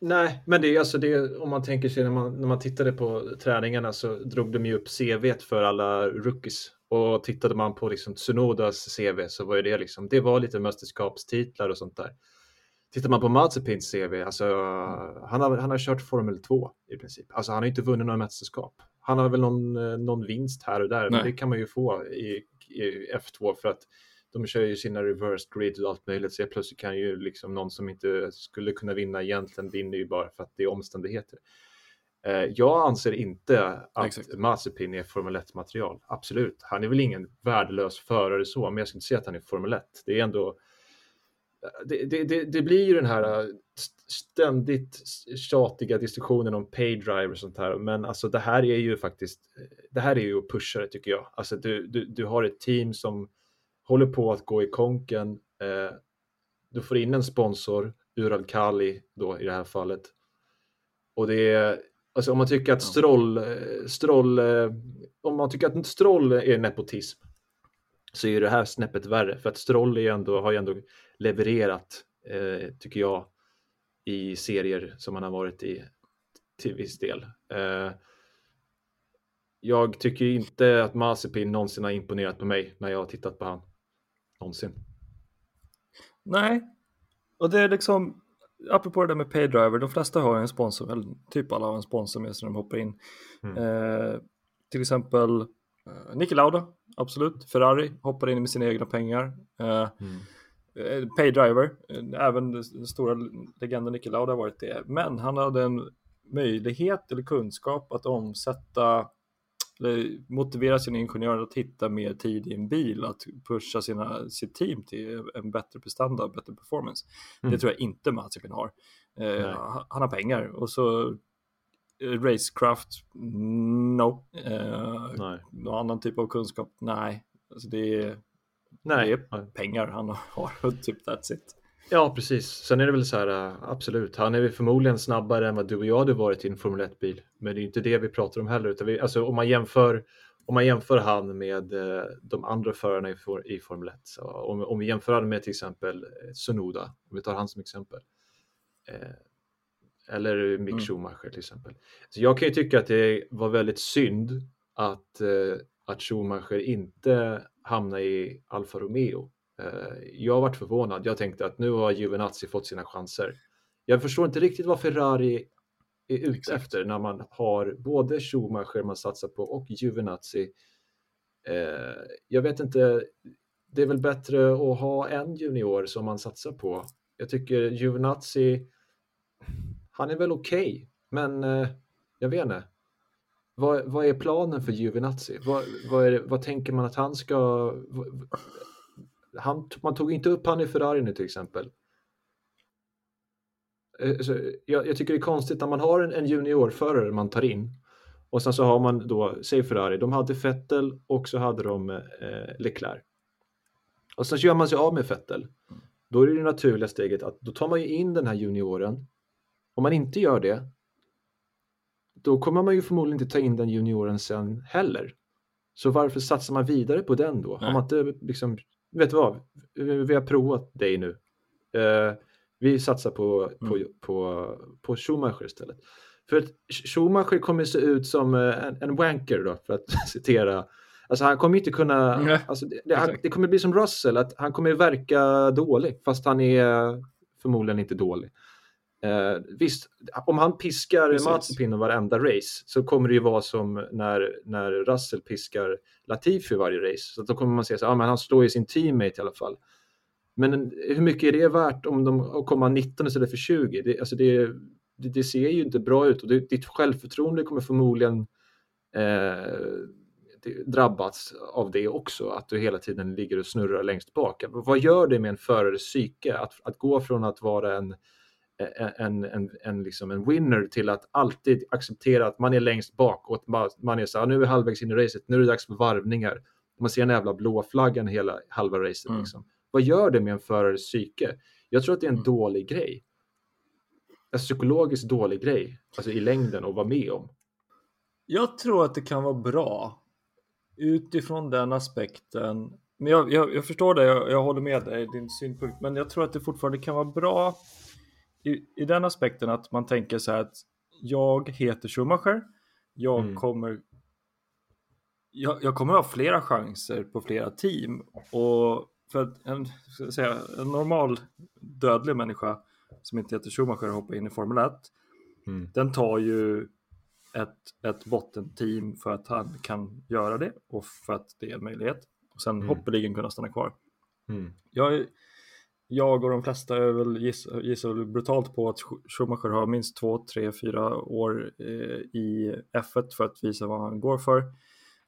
Nej, men det är alltså det om man tänker sig när man, när man tittade på träningarna så drog de ju upp CV för alla rookies. Och tittade man på liksom Tsunodas CV så var det liksom, det var lite mästerskapstitlar och sånt där. Tittar man på Mazepins CV, alltså han har, han har kört Formel 2 i princip. Alltså han har inte vunnit några mästerskap. Han har väl någon, eh, någon vinst här och där, men Nej. det kan man ju få i, i F2 för att de kör ju sina reverse grid och allt möjligt. Så jag plötsligt kan ju liksom någon som inte skulle kunna vinna egentligen vinner ju bara för att det är omständigheter. Eh, Jag anser inte att Exakt. Mazepin är Formel 1-material. Absolut, han är väl ingen värdelös förare så, men jag skulle inte säga att han är Formel 1. Det är ändå det, det, det, det blir ju den här st- ständigt tjatiga diskussionen om paydrive och sånt här. Men alltså det här är ju faktiskt, det här är ju att pusha det tycker jag. Alltså du, du, du har ett team som håller på att gå i konken. Eh, du får in en sponsor, Ural Kali då i det här fallet. Och det är, alltså om man tycker att. Stroll, eh, Stroll eh, om man tycker att Stroll är nepotism så är det här snäppet värre för att Stroll är ändå, har ju ändå levererat, eh, tycker jag, i serier som han har varit i till viss del. Eh, jag tycker inte att Mazepin någonsin har imponerat på mig när jag har tittat på han. Någonsin. Nej, och det är liksom, apropå det där med paydriver, de flesta har ju en sponsor, eller typ alla har en sponsor med sig när de hoppar in. Mm. Eh, till exempel eh, Niki Lauda, absolut. Ferrari hoppar in med sina egna pengar. Eh, Mm. eh, Paydriver, eh, även den den stora legenden Niki Lauda har varit det. Men han hade en möjlighet eller kunskap att omsätta eller motivera sina ingenjörer att hitta mer tid i en bil, att pusha sina, sitt team till en bättre prestanda, bättre performance. Mm. Det tror jag inte Mazepin har. Eh, han har pengar och så eh, Racecraft, no. Eh, Nej. någon annan typ av kunskap, nej. Alltså det är Nej. Det pengar han har och typ that's it. Ja, precis. Sen är det väl så här, äh, absolut, han är väl förmodligen snabbare än vad du och jag hade varit i en Formel 1-bil. Men det är inte det vi pratar om heller, utan vi, alltså om man jämför om man jämför han med eh, de andra förarna i, for, i Formel 1, så om, om vi jämför han med till exempel eh, Sunoda, om vi tar han som exempel, eh, eller Mick Mm. Schumacher till exempel. Så jag kan ju tycka att det var väldigt synd att, att Schumacher inte hamnade i Alfa Romeo. Eh, jag varit förvånad. Jag tänkte att nu har Giovinazzi fått sina chanser. Jag förstår inte riktigt vad Ferrari är ute Exakt. efter när man har både Schumacher man satsar på och Giovinazzi. Eh, jag vet inte, det är väl bättre att ha en junior som man satsar på. Jag tycker Giovinazzi, han är väl okej, men eh, jag vet inte. Vad, vad är planen för Giovinazzi? Vad, vad, det, vad tänker man att han ska... Han, man tog inte upp han i Ferrari nu till exempel. Eh, så jag, jag tycker det är konstigt när man har en, en juniorförare man tar in och sen så har man då, säg Ferrari, de hade Vettel och så hade de eh, Leclerc. Och sen så gör man sig av med Vettel. Då är det, det naturliga steget att då tar man ju in den här junioren. Om man inte gör det, då kommer man ju förmodligen inte ta in den junioren sen heller. Så varför satsar man vidare på den då? Har Nej. man inte liksom, vet du vad, vi har provat dig nu. Eh, vi satsar på, på, Mm. på, på Schumacher istället. För att Schumacher kommer se ut som eh, en, en wanker då, för att citera. Alltså han kommer inte kunna, Nej, alltså det, det, han, det kommer bli som Russell, att han kommer verka dålig, fast han är förmodligen inte dålig. Eh, visst, om han piskar Precis. Mazepin i varenda race så kommer det ju vara som när, när Russell piskar Latifi varje race. Så då kommer man säga så ah, men han slår ju sin teammate i alla fall. Men en- hur mycket är det värt om de kommer 19 istället för 20? Det, alltså det, det, det ser ju inte bra ut och det, ditt självförtroende kommer förmodligen eh, drabbats av det också, att du hela tiden ligger och snurrar längst bak. Vad gör det med en förares psyke att, att gå från att vara en, en, en, en, liksom en winner till att alltid acceptera att man är längst bak och att man är så här, nu är vi halvvägs in i racet, nu är det dags för varvningar. Man ser en jävla blå flaggan hela halva racet. Mm. Liksom. Vad gör det med en förares psyke? Jag tror att det är en mm. dålig grej. En psykologiskt dålig grej, alltså i längden att vara med om. Jag tror att det kan vara bra utifrån den aspekten. Men jag, jag, jag förstår det, jag, jag, håller med dig, din synpunkt. Men jag tror att det fortfarande kan vara bra i, i den aspekten att man tänker så här att jag heter Schumacher. Jag mm. kommer jag, jag, kommer ha flera chanser på flera team och för att en, säga, en normal dödlig människa som inte heter Schumacher och hoppar in i Formel 1 mm. den tar ju ett, ett bottenteam för att han kan göra det och för att det är en möjlighet. Och sen mm. hoppeligen kunna stanna kvar. Mm. Jag, jag och de flesta är väl gissar, gissar brutalt på att Schumacher har minst två, tre, fyra år eh, i F1 för att visa vad han går för.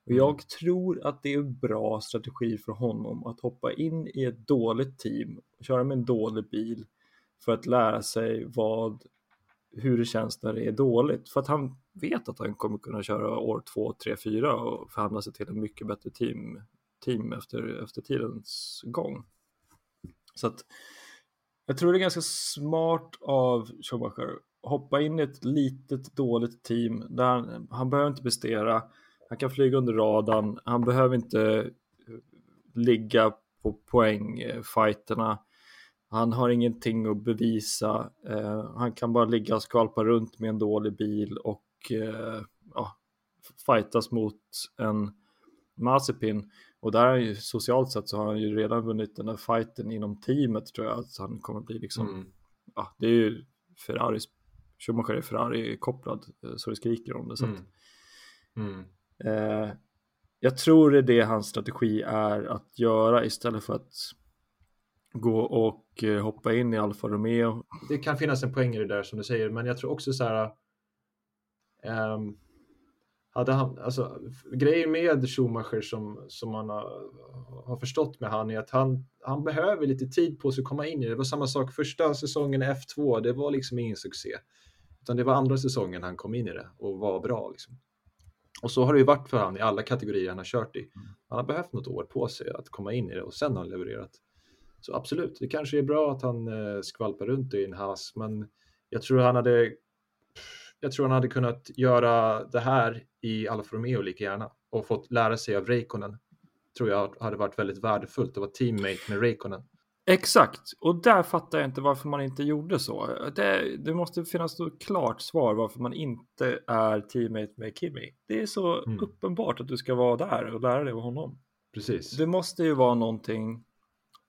Och mm. jag tror att det är en bra strategi för honom att hoppa in i ett dåligt team, köra med en dålig bil för att lära sig vad, hur det känns när det är dåligt. För att han vet att han kommer kunna köra år två, tre, fyra och förhandla sig till en mycket bättre team, team efter, efter tidens gång. Så att jag tror det är ganska smart av Schumacher hoppa in i ett litet dåligt team där han, han behöver inte prestera, han kan flyga under radarn, han behöver inte eh, ligga på poängfighterna. Han har ingenting att bevisa. Eh, han kan bara ligga och skvalpa runt med en dålig bil och eh, ja, fightas mot en Mazepin. Och där är ju socialt sett så har han ju redan vunnit den där fighten inom teamet tror jag. Att han kommer bli liksom, mm. ja det är ju Ferraris, Schumacher är Ferrari-kopplad eh, så det skriker om det. Så mm. Mm. Eh, jag tror det är det hans strategi är att göra istället för att gå och eh, hoppa in i Alfa Romeo. Det kan finnas en poäng i det där som du säger, men jag tror också så här. Um, hade han, alltså, grejen med Schumacher som, som man har, har förstått med han är att han, han behöver lite tid på sig att komma in i det. Det var samma sak första säsongen i F2, det var liksom ingen succé. Utan det var andra säsongen han kom in i det och var bra. Liksom. Och så har det ju varit för han i alla kategorier han har kört i. Han har behövt något år på sig att komma in i det och sen har han levererat. Så absolut, det kanske är bra att han eh, skvalpar runt i en has, men jag tror han hade jag tror han hade kunnat göra det här i Alfa Romeo lika gärna och fått lära sig av Reikonen. Tror jag hade varit väldigt värdefullt att vara teammate med Reikonen. Exakt, och där fattar jag inte varför man inte gjorde så. Det, det måste finnas ett klart svar varför man inte är teammate med Kimi. Det är så mm. uppenbart att du ska vara där och lära dig av honom. Precis. Det måste ju vara någonting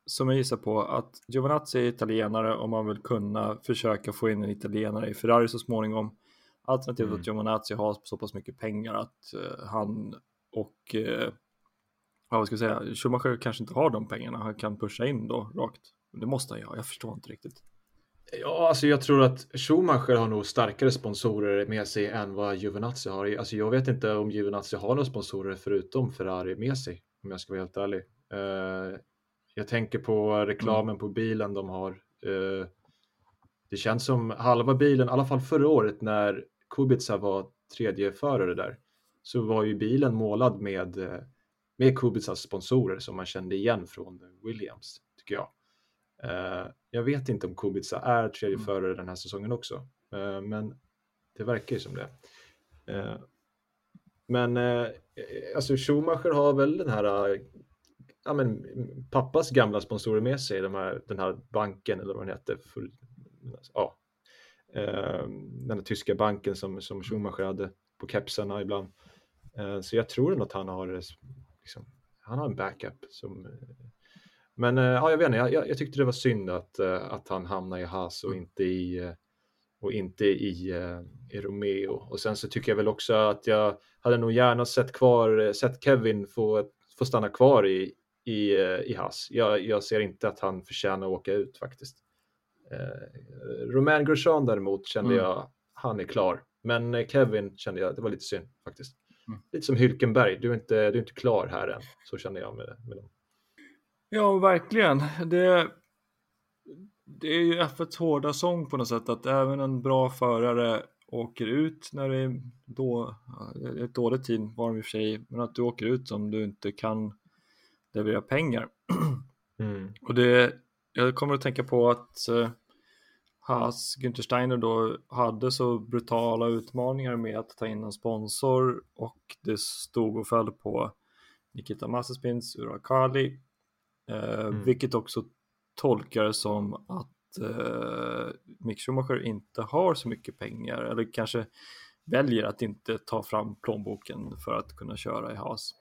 som jag gissar på att Giovanazzi är italienare och man vill kunna försöka få in en italienare i Ferrari så småningom. Alternativt mm. att Giovanazzi har så pass mycket pengar att uh, han och uh, ja, vad ska jag säga, Schumacher kanske inte har de pengarna han kan pusha in då rakt. Det måste han ju ha, jag förstår inte riktigt. Ja, alltså jag tror att Schumacher har nog starkare sponsorer med sig än vad Giovinazzi har. Alltså jag vet inte om Giovinazzi har några sponsorer förutom Ferrari med sig, om jag ska vara helt ärlig. Uh, jag tänker på reklamen mm. på bilen de har. Uh, det känns som halva bilen, i alla fall förra året när Kubica var tredje förare där, så var ju bilen målad med, eh, med Kubicas sponsorer som man kände igen från Williams, tycker jag. Uh, jag vet inte om Kubica är tredje mm. förare den här säsongen också, uh, men det verkar ju som det. Men alltså Schumacher har väl den här ja, men, pappas gamla sponsorer med sig, de här, den här banken eller vad den heter. För, ja, Eh, den tyska banken som, som Schumacher hade på kepsarna ibland. Eh, så jag tror nog att han har, eh, liksom, han har en backup. Som, men ja, jag vet inte, jag, jag, tyckte det var synd att, att han hamnade i Haas och inte i, och inte i, i Romeo. Och sen så tycker jag väl också att jag hade nog gärna sett kvar, sett Kevin få, få stanna kvar i, i, i Haas. Jag, jag ser inte att han förtjänar att åka ut faktiskt. Eh, Romain Grosjean däremot kände mm. jag, han är klar. Men eh, Kevin kände jag, det var lite synd faktiskt. mm. lite som Hylkenberg, du är, inte, du är inte klar här än. Så känner jag med, med dem. Ja, verkligen. Det, det är ju F1s hårda sång på något sätt att även en bra förare åker ut när det är då, ett dåligt team var de i och för sig, men att du åker ut som du inte kan leverera pengar. Mm. Och det, jag kommer att tänka på att uh, Haas, Günther Steiner då hade så brutala utmaningar med att ta in en sponsor och det stod och föll på Nikita Mazepins Urakali, uh, mm. vilket också tolkar som att eh, Mick Schumacher inte har så mycket pengar eller kanske väljer att inte ta fram plånboken för att kunna köra i Haas.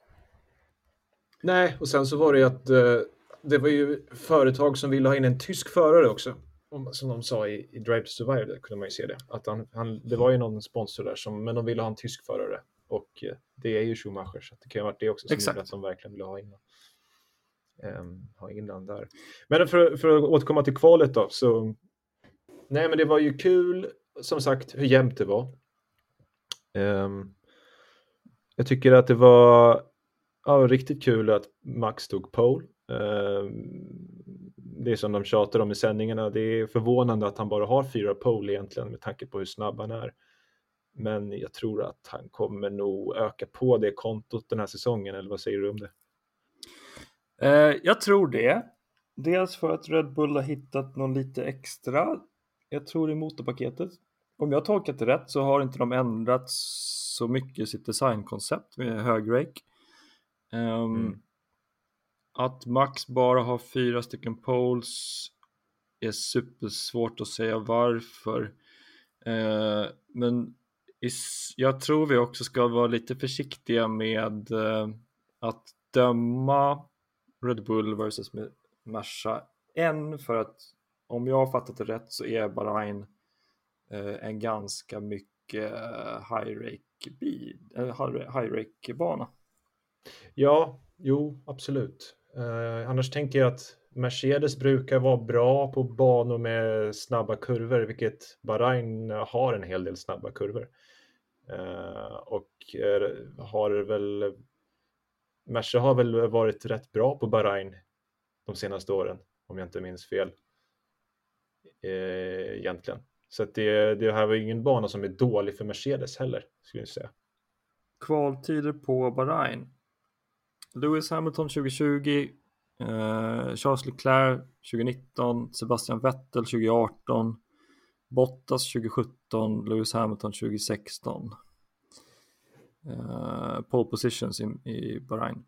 Nej, och sen så var det ju att eh, det var ju företag som ville ha in en tysk förare också. Som de sa i, i Drive to Survive, där kunde man ju se det. Att han, han, det var ju någon sponsor där, som, men de ville ha en tysk förare. Och eh, det är ju Schumacher, så det kan ju ha varit det också som Exakt. gjorde att de verkligen ville ha in um, ha innan där. Men för, för att återkomma till kvalet då, så nej, men det var ju kul som sagt hur jämnt det var. Um, jag tycker att det var ja, riktigt kul att Max tog pole. Um, det är som de tjatar om i sändningarna. Det är förvånande att han bara har fyra pole egentligen med tanke på hur snabb han är. Men jag tror att han kommer nog öka på det kontot den här säsongen, eller vad säger du om det? Eh, jag tror det. Dels för att Red Bull har hittat någon lite extra, jag tror i motorpaketet. Om jag tolkat det rätt så har inte de ändrat så mycket sitt designkoncept med hög rake. Um, mm. Att Max bara har fyra stycken poles är supersvårt att säga varför. Eh, men jag tror vi också ska vara lite försiktiga med eh, att döma Red Bull versus Merca än för att om jag har fattat det rätt så är Bahrain eh, en ganska mycket eh, high-rake bana. Eh, ja, jo, absolut. Eh, annars tänker jag att Mercedes brukar vara bra på banor med snabba kurvor, vilket Bahrain har en hel del snabba kurvor. Eh, och eh, har väl Merca har väl varit rätt bra på Bahrain de senaste åren, om jag inte minns fel. Eh, egentligen. Så att det, det här var ingen bana som är dålig för Mercedes heller, skulle jag säga. Kvaltider på Bahrain. Lewis Hamilton 2020, eh, Charles Leclerc 2019, Sebastian Vettel 2018, Bottas 2017, Lewis Hamilton 2016 eh, pole positions i, i Bahrain.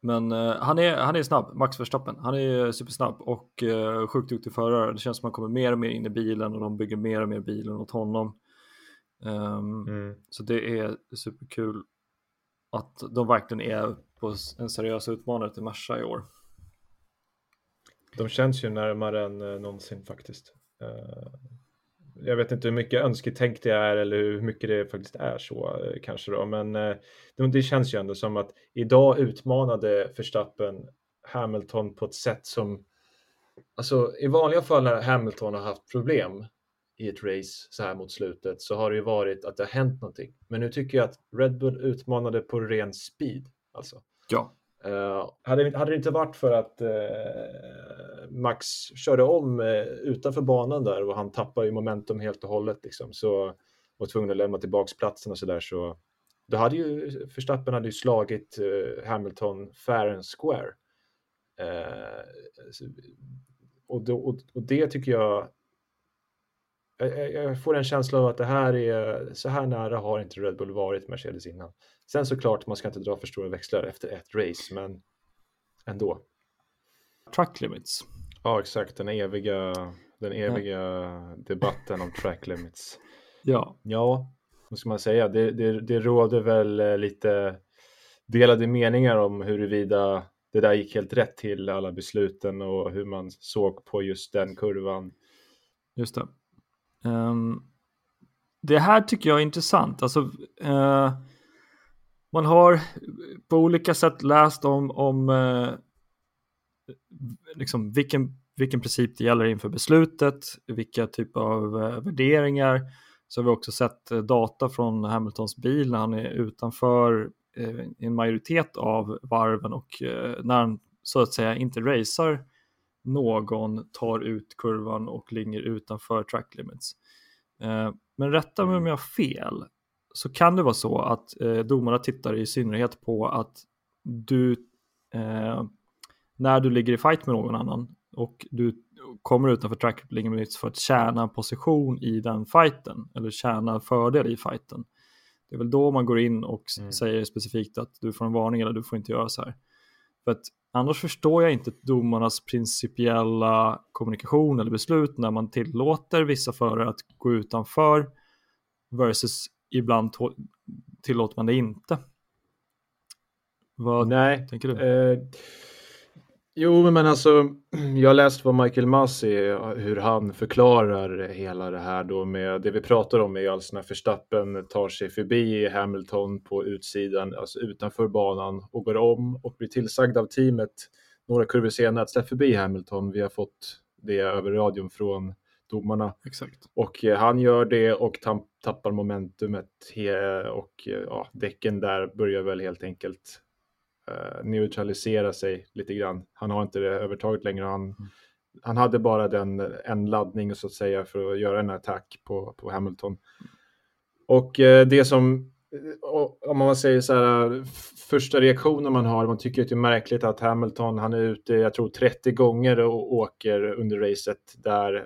Men eh, han, är, han är snabb, Max Verstappen. Han är supersnabb och eh, sjukt duktig förare. Det känns som att han kommer mer och mer in i bilen och de bygger mer och mer bilen åt honom. Um, mm. Så det är superkul att de verkligen är på en seriös utmanare till Merca i år. De känns ju närmare än eh, någonsin faktiskt. Eh, jag vet inte hur mycket önsketänk det är eller hur mycket det faktiskt är så eh, kanske då, men det känns ju ändå som att idag utmanade Verstappen Hamilton på ett sätt som Alltså i vanliga fall när Hamilton har haft problem i ett race så här mot slutet så har det ju varit att det har hänt någonting. Men nu tycker jag att Red Bull utmanade på ren speed. Alltså. Ja. Uh, hade, hade det inte varit för att uh, Max körde om uh, utanför banan där och han tappade ju momentum helt och hållet liksom, så var tvungen att lämna tillbaks platsen och så där så då hade ju Verstappen hade ju slagit Hamilton fair and square. Och, då, och, och, det tycker jag jag, jag får en känsla av att det här är så här nära har inte Red Bull varit Mercedes innan. Sen såklart, man ska inte dra för stora växlar efter ett race, men ändå. Track limits. Ja, exakt. Den eviga, den eviga ja. debatten om track limits. Ja. Ja, vad ska man säga? Det, det, det råder väl eh, lite delade meningar om huruvida det där gick helt rätt till alla besluten och hur man såg på just den kurvan. Just det. Um, det här tycker jag är intressant. Alltså, uh, man har på olika sätt läst om, om uh, liksom vilken, vilken princip det gäller inför beslutet, vilka typer av uh, värderingar. Så har vi också sett eh, data från Hamiltons bil när han är utanför eh, en majoritet av varven och eh, när han så att säga inte racear någon tar ut kurvan och ligger utanför track limits. Eh, men rätta mig om jag har fel så kan det vara så att eh, domarna tittar i synnerhet på att du eh, när du ligger i fight med någon annan och du kommer utanför track limits för att tjäna position i den fighten eller tjäna fördel i fighten. Det är väl då man går in och mm. säger specifikt att du får en varning eller du får inte göra så här. För att annars förstår jag inte domarnas principiella kommunikation eller beslut när man tillåter vissa förare att gå utanför versus ibland tillåter man det inte. Vad Nej. tänker du? Eh, Jo, men alltså, jag har läst vad Michael Masi, hur han förklarar hela det här då med det vi pratar om är ju alltså när Verstappen tar sig förbi Hamilton på utsidan, alltså utanför banan och går om och blir tillsagd av teamet några kurvor senare att släpp förbi Hamilton. Vi har fått det över radion från domarna. Exakt. Och eh, han gör det och tappar momentumet och eh, ja, däcken där börjar väl helt enkelt eh, neutralisera sig lite grann. Han har inte det övertaget längre. Han, mm. han hade bara den, en laddning så att säga för att göra en attack på, på Hamilton. Och eh, det som, om man säger så här, första reaktionen man har, man tycker att det är märkligt att Hamilton, han är ute, jag tror 30 gånger och åker under racet där eh,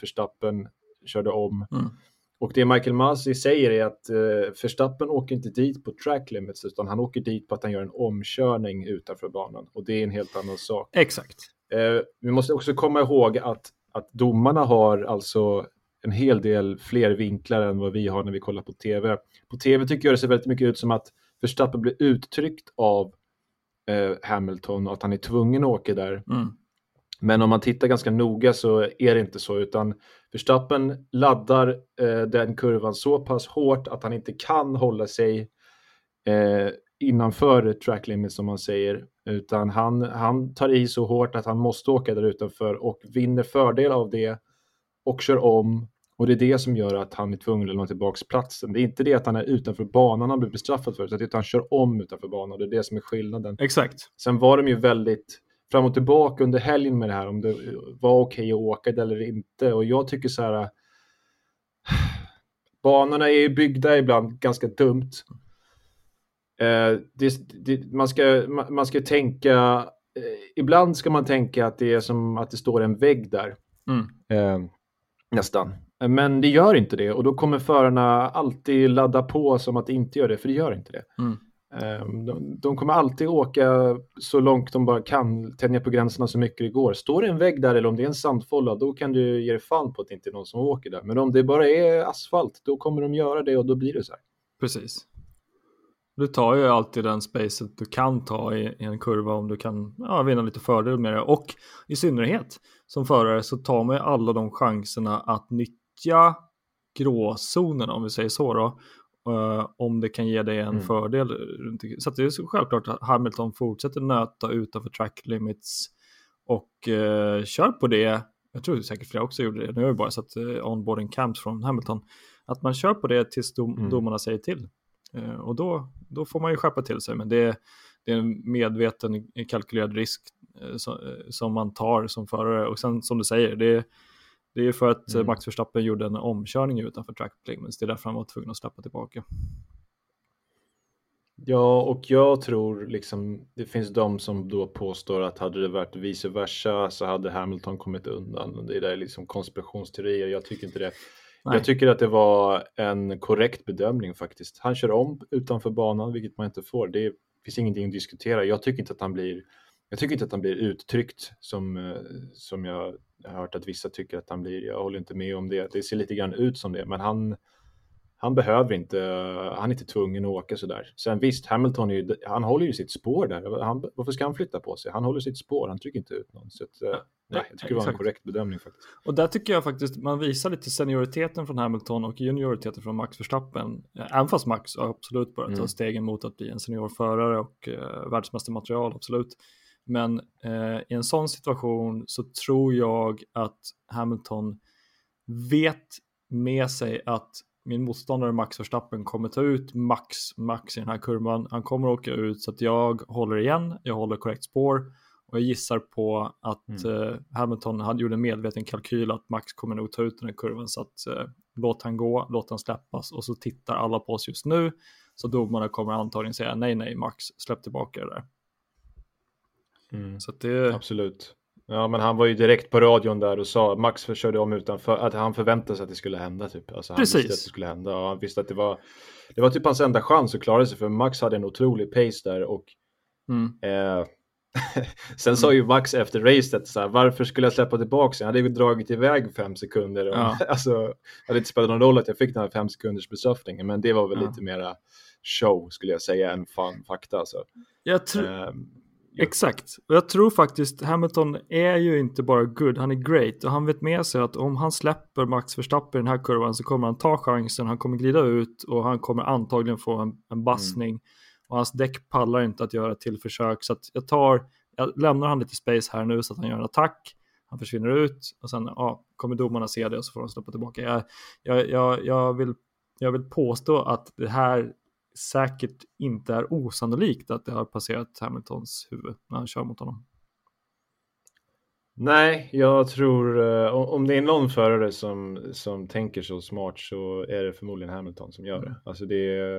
Verstappen körde om. Mm. Och det Michael Masi säger är att eh, Verstappen åker inte dit på track limits utan han åker dit på att han gör en omkörning utanför banan och det är en helt annan sak. Exakt. Eh, vi måste också komma ihåg att, att domarna har alltså en hel del fler vinklar än vad vi har när vi kollar på tv. På tv tycker jag det ser väldigt mycket ut som att Verstappen blir uttryckt av eh, Hamilton och att han är tvungen att åka där. Mm. Men om man tittar ganska noga så är det inte så, utan Verstappen laddar eh, den kurvan så pass hårt att han inte kan hålla sig eh, innanför track limit som man säger, utan han, han tar i så hårt att han måste åka där utanför och vinner fördel av det och kör om. Och det är det som gör att han är tvungen att lämna tillbaka platsen. Det är inte det att han är utanför banan han blir bestraffad för, utan att han kör om utanför banan. Det är det som är skillnaden. Exakt. Sen var de ju väldigt fram och tillbaka under helgen med det här, om det var okej okay att åka det eller inte. Och jag tycker så här, banorna är ju byggda ibland ganska dumt. Eh, det, det, man, ska, man ska tänka, eh, ibland ska man tänka att det är som att det står en vägg där. Mm. Eh, nästan. Men det gör inte det och då kommer förarna alltid ladda på som att det inte gör det, för det gör inte det. Mm. Ehm, de, de, kommer alltid åka så långt de bara kan, tänja på gränserna så mycket det går. Står det en vägg där eller om det är en sandfålla, då kan du ge dig fan på att det inte är någon som åker där. Men om det bara är asfalt, då kommer de göra det och då blir det så här. Precis. Du tar ju alltid den spacet du kan ta i, i en kurva om du kan ja, vinna lite fördel med det. Och i synnerhet som förare så tar man ju alla de chanserna att nyttja gråzonerna om vi säger så då Uh, om det kan ge dig en mm. fördel. Så det är så självklart att Hamilton fortsätter nöta utanför track limits och uh, kör på det. Jag tror säkert flera också gjorde det. Nu har vi bara sett uh, onboarding camps från Hamilton. Att man kör på det tills dom mm. domarna säger till. och då, då får man ju skärpa till sig. Men det, det är en medveten kalkylerad risk som man tar som förare. Och sen som du säger, det det är för att mm. Max Verstappen gjorde en omkörning utanför track limits. Det är därför han var tvungen att släppa tillbaka. Ja, och jag tror liksom det finns de som då påstår att hade det varit vice versa så hade Hamilton kommit undan. Det är liksom konspirationsteorier. Jag tycker inte det. Nej. Jag tycker att det var en korrekt bedömning faktiskt. Han kör om utanför banan, vilket man inte får. Det finns ingenting att diskutera. Jag tycker inte att han blir jag tycker inte att han blir uttryckt som, eh, som jag har hört att vissa tycker att han blir. Jag håller inte med om det. Det ser lite grann ut som det, men han, han behöver inte, han är inte tvungen att åka sådär. Sen visst, Hamilton är ju, han håller ju sitt spår där. Han, varför ska han flytta på sig? Han håller sitt spår, han trycker inte ut någon. Så att, eh, nej, jag tycker det var en korrekt bedömning faktiskt. Och där tycker jag faktiskt man visar lite senioriteten från Hamilton och junioriteten från Max Verstappen. Även fast Max absolut börjat ta mm. stegen mot att bli en seniorförare och uh, världsmästarmaterial, absolut. Men eh, i en sån situation så tror jag att Hamilton vet med sig att min motståndare Max Verstappen kommer ta ut Max, Max i den här kurvan. Han kommer åka ut så att jag håller igen, jag håller korrekt spår och jag gissar på att mm. eh, Hamilton hade gjort en medveten kalkyl att Max kommer nog ta ut den här kurvan så att eh, låt han gå, låt han släppas och så tittar alla på oss just nu. Så domarna kommer antagligen säga nej, nej, Max, släpp tillbaka det där. Mm. Så det... Absolut. Ja, men han var ju direkt på radion där och sa Max körde om utanför att han förväntade sig att det skulle hända. Typ. Alltså, han Precis. visste att det skulle hända och han visste att det var det var typ hans enda chans att klara sig för Max hade en otrolig pace där och mm. eh, Sen sa ju Max efter racet så här, varför skulle jag släppa tillbaka? Jag hade ju dragit iväg fem sekunder. Och, ja. alltså, det hade inte spelat någon roll att jag fick den här fem sekunders bestraffningen, men det var väl ja. lite mera show skulle jag säga än fan fakta. Alltså. Jag tror... Um, Exakt, och jag tror faktiskt Hamilton är ju inte bara good, han är great. Och han vet med sig att om han släpper Max Verstappen i den här kurvan så kommer han ta chansen, han kommer glida ut och han kommer antagligen få en, en bassning. Mm. och hans däck pallar inte att göra till försök. Så att jag tar, jag lämnar han lite space här nu så att han gör en attack, han försvinner ut och sen ja, kommer domarna se det och så får de släppa tillbaka. Jag, jag, jag, jag, vill, jag vill påstå att det här säkert inte är osannolikt att det har passerat Hamiltons huvud när han kör mot honom. Nej, jag tror uh, om det är någon förare som, som tänker så smart så är det förmodligen Hamilton som gör det. Mm. Alltså det,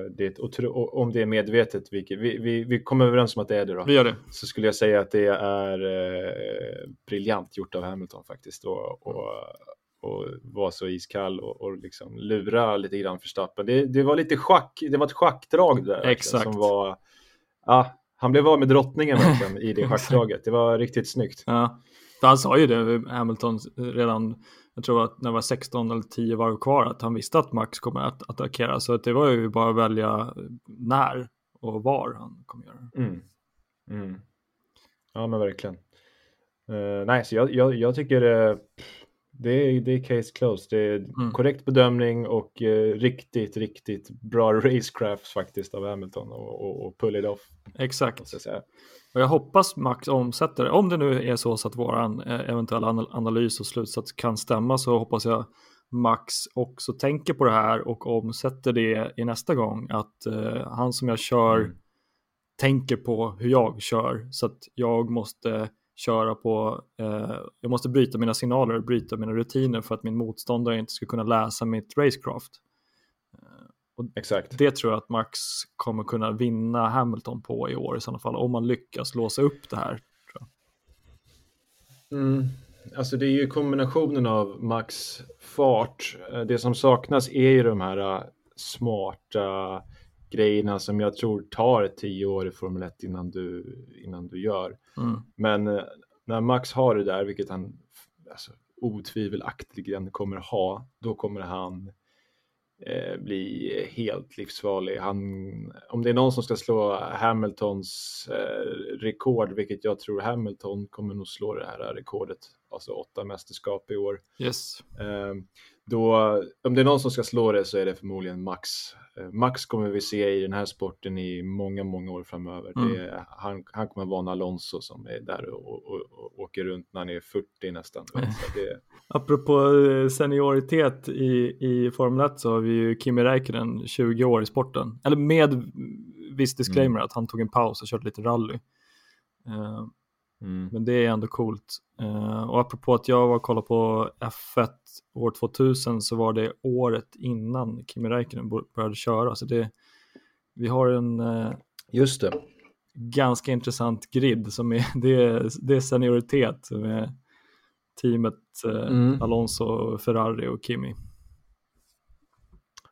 det är ett om det är medvetet, vilket, vi, vi, vi kommer överens om att det är det då. Vi gör det. Så skulle jag säga att det är uh, briljant gjort av Hamilton faktiskt. Och, och, och vara så iskall och, och liksom lura lite grann Verstappen. Det, det var lite schack, det var ett schackdrag där. Exakt. Som var, ja, han blev av med drottningen verkligen i det schackdraget. Det var riktigt snyggt. Ja, för han sa ju det, Hamilton, redan, jag tror att när det var 16 eller 10 varv kvar, att han visste att Max kommer att attackera. Så att det var ju bara att välja när och var han kommer göra det. Mm. Mm. Ja, men verkligen. Uh, nej, så jag, jag, jag tycker uh, det är, det är case closed. Det är mm. korrekt bedömning och eh, riktigt, riktigt bra racecraft faktiskt av Hamilton och, och, och pull it off. Exakt. Jag och jag hoppas Max omsätter det. Om det nu är så, så att våran eh, eventuella analys och slutsats kan stämma så hoppas jag Max också tänker på det här och omsätter det i nästa gång. Att eh, han som jag kör mm. tänker på hur jag kör så att jag måste köra på, eh, jag måste bryta mina signaler, bryta mina rutiner för att min motståndare inte ska kunna läsa mitt racecraft. Eh, och Exakt. Det tror jag att Max kommer kunna vinna Hamilton på i år i sådana fall, om man lyckas låsa upp det här. Mm. Alltså det är ju kombinationen av Max fart. Eh, det som saknas är ju de här eh, smarta grejerna som jag tror tar tio år i Formel 1 innan du, innan du gör. Mm. Men eh, när Max har det där, vilket han alltså, otvivelaktigt kommer ha, då kommer han eh, bli helt livsfarlig. Han, om det är någon som ska slå Hamiltons eh, rekord, vilket jag tror Hamilton kommer nog slå det här rekordet, alltså åtta mästerskap i år. Yes. Eh, då, om det är någon som ska slå det så är det förmodligen Max. Eh, Max kommer vi se i den här sporten i många, många år framöver. Mm. Är, han, han kommer vara en Alonso som är där och, och, och, åker runt när han är 40 nästan. Det... Apropå eh, senioritet i, i Formel 1 så har vi ju Kimi Räikkönen 20 år i sporten. Eller med viss disclaimer mm. att han tog en paus och körde lite rally. Uh, Mm. Men det är ändå coolt. Uh, och apropå att jag var och kollade på F1 år 2000 så var det året innan Kimi Räikkönen började köra. Så det, vi har en uh, Just det. ganska intressant grid som är, det är, det är senioritet med teamet uh, mm. Alonso, Ferrari och Kimi.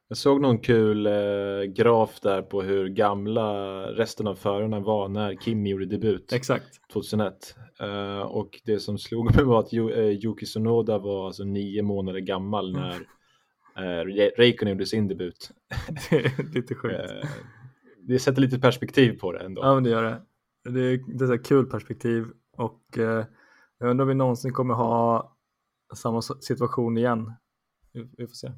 Jag såg någon kul eh, graf där på hur gamla resten av förarna var när Kimi gjorde debut. Exakt. 2001. Uh, och det som slog mig var att Yu, uh, Yuki Sonoda var alltså nio månader gammal mm. när uh, Räikkönen gjorde sin debut. det är lite sjukt. Uh, det sätter lite perspektiv på det ändå. Ja, men det gör det. Det är, det är ett kul perspektiv och uh, jag undrar om vi någonsin kommer ha samma situation igen. Vi, vi får se.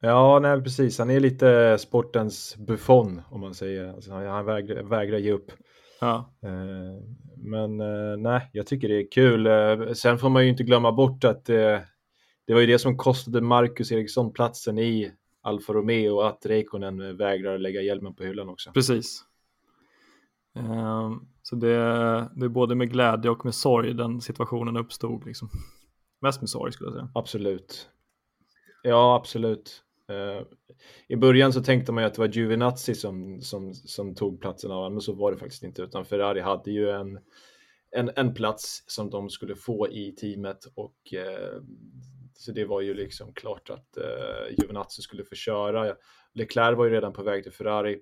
Ja, nej precis. Han är lite sportens buffon om man säger. Alltså, han vägrar, vägrar ge upp. Ja. Eh, men eh, nej, jag tycker det är kul. Eh, sen får man ju inte glömma bort att det det var ju det som kostade Marcus Eriksson platsen i Alfa Romeo att Räikkönen vägrar lägga hjälmen på hyllan också. Precis. Um, så det, det är både med glädje och med sorg den situationen uppstod. Liksom. Mest med sorg skulle jag säga. Absolut. Ja, absolut. Uh, I början så tänkte man ju att det var Giovinazzi som, som, som tog platsen av honom, men så var det faktiskt inte, utan Ferrari hade ju en, en, en plats som de skulle få i teamet och uh, så det var ju liksom klart att uh, Giovinazzi skulle få köra. Leclerc var ju redan på väg till Ferrari,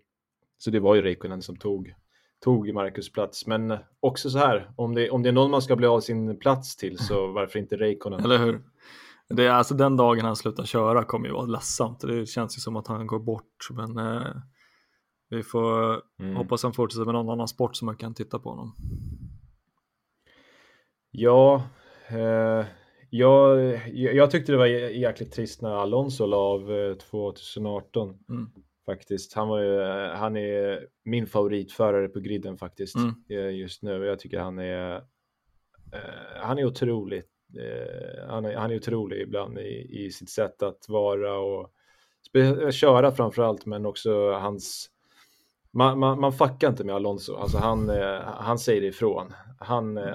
så det var ju Räikkönen som tog tog Marcus plats. Men också så här, om det, om det är någon man ska bli av sin plats till så varför inte Räikkönen? Eller hur? Det är alltså den dagen han slutar köra kommer ju vara ledsamt. Det känns ju som att han går bort. Men eh, vi får mm. hoppas han fortsätter med någon annan sport som man kan titta på honom. Ja, eh, jag, jag tyckte det var jäkligt trist när Alonso la av 2018. Eh, mm faktiskt. Han, var ju, han är min favoritförare på griden faktiskt mm. Eh, just nu. Jag tycker han är, eh, han är otroligt, eh, Eh, han, är, han är otrolig ibland i, i sitt sätt att vara och köra framför allt, men också hans man, man, man fuckar inte med Alonso, alltså han, eh, han säger ifrån. Han, eh,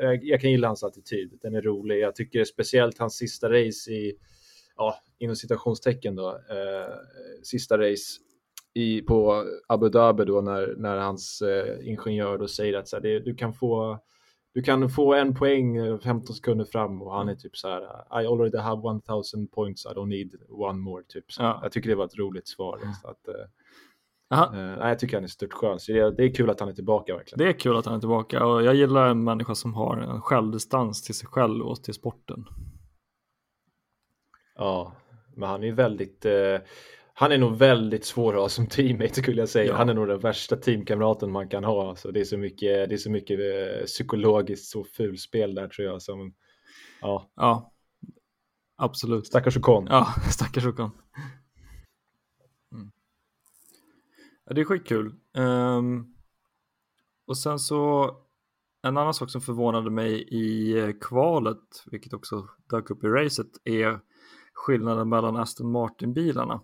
jag, jag kan gilla hans attityd, den är rolig. Jag tycker speciellt hans sista race i ja, inom citationstecken då, eh, sista race i, på Abu Dhabi då när, när hans eh, ingenjör då säger att så här, det, du kan få du kan få en poäng 15 sekunder fram och han är typ så här I already have 1000 points I don't need one more typ. Ja. Jag tycker det var ett roligt svar. Så att, eh, eh, jag tycker han är stört skön. Så det, det, är kul att han är tillbaka verkligen. Det är kul att han är tillbaka och jag gillar en människa som har en självdistans till sig själv och till sporten. Ja, men han är väldigt eh, han är nog väldigt svår att ha som teammate skulle jag säga. Ja. Han är nog den värsta teamkamraten man kan ha. Så det är så mycket, det är så mycket eh, psykologiskt så fulspel där tror jag. Som, ja. ja, absolut. Stackars Ocon. Ja, stackars Ocon. Mm. Ja, det är skitkul. Um, och sen så en annan sak som förvånade mig i eh, kvalet, vilket också dök upp i racet, är skillnaden mellan Aston Martin-bilarna.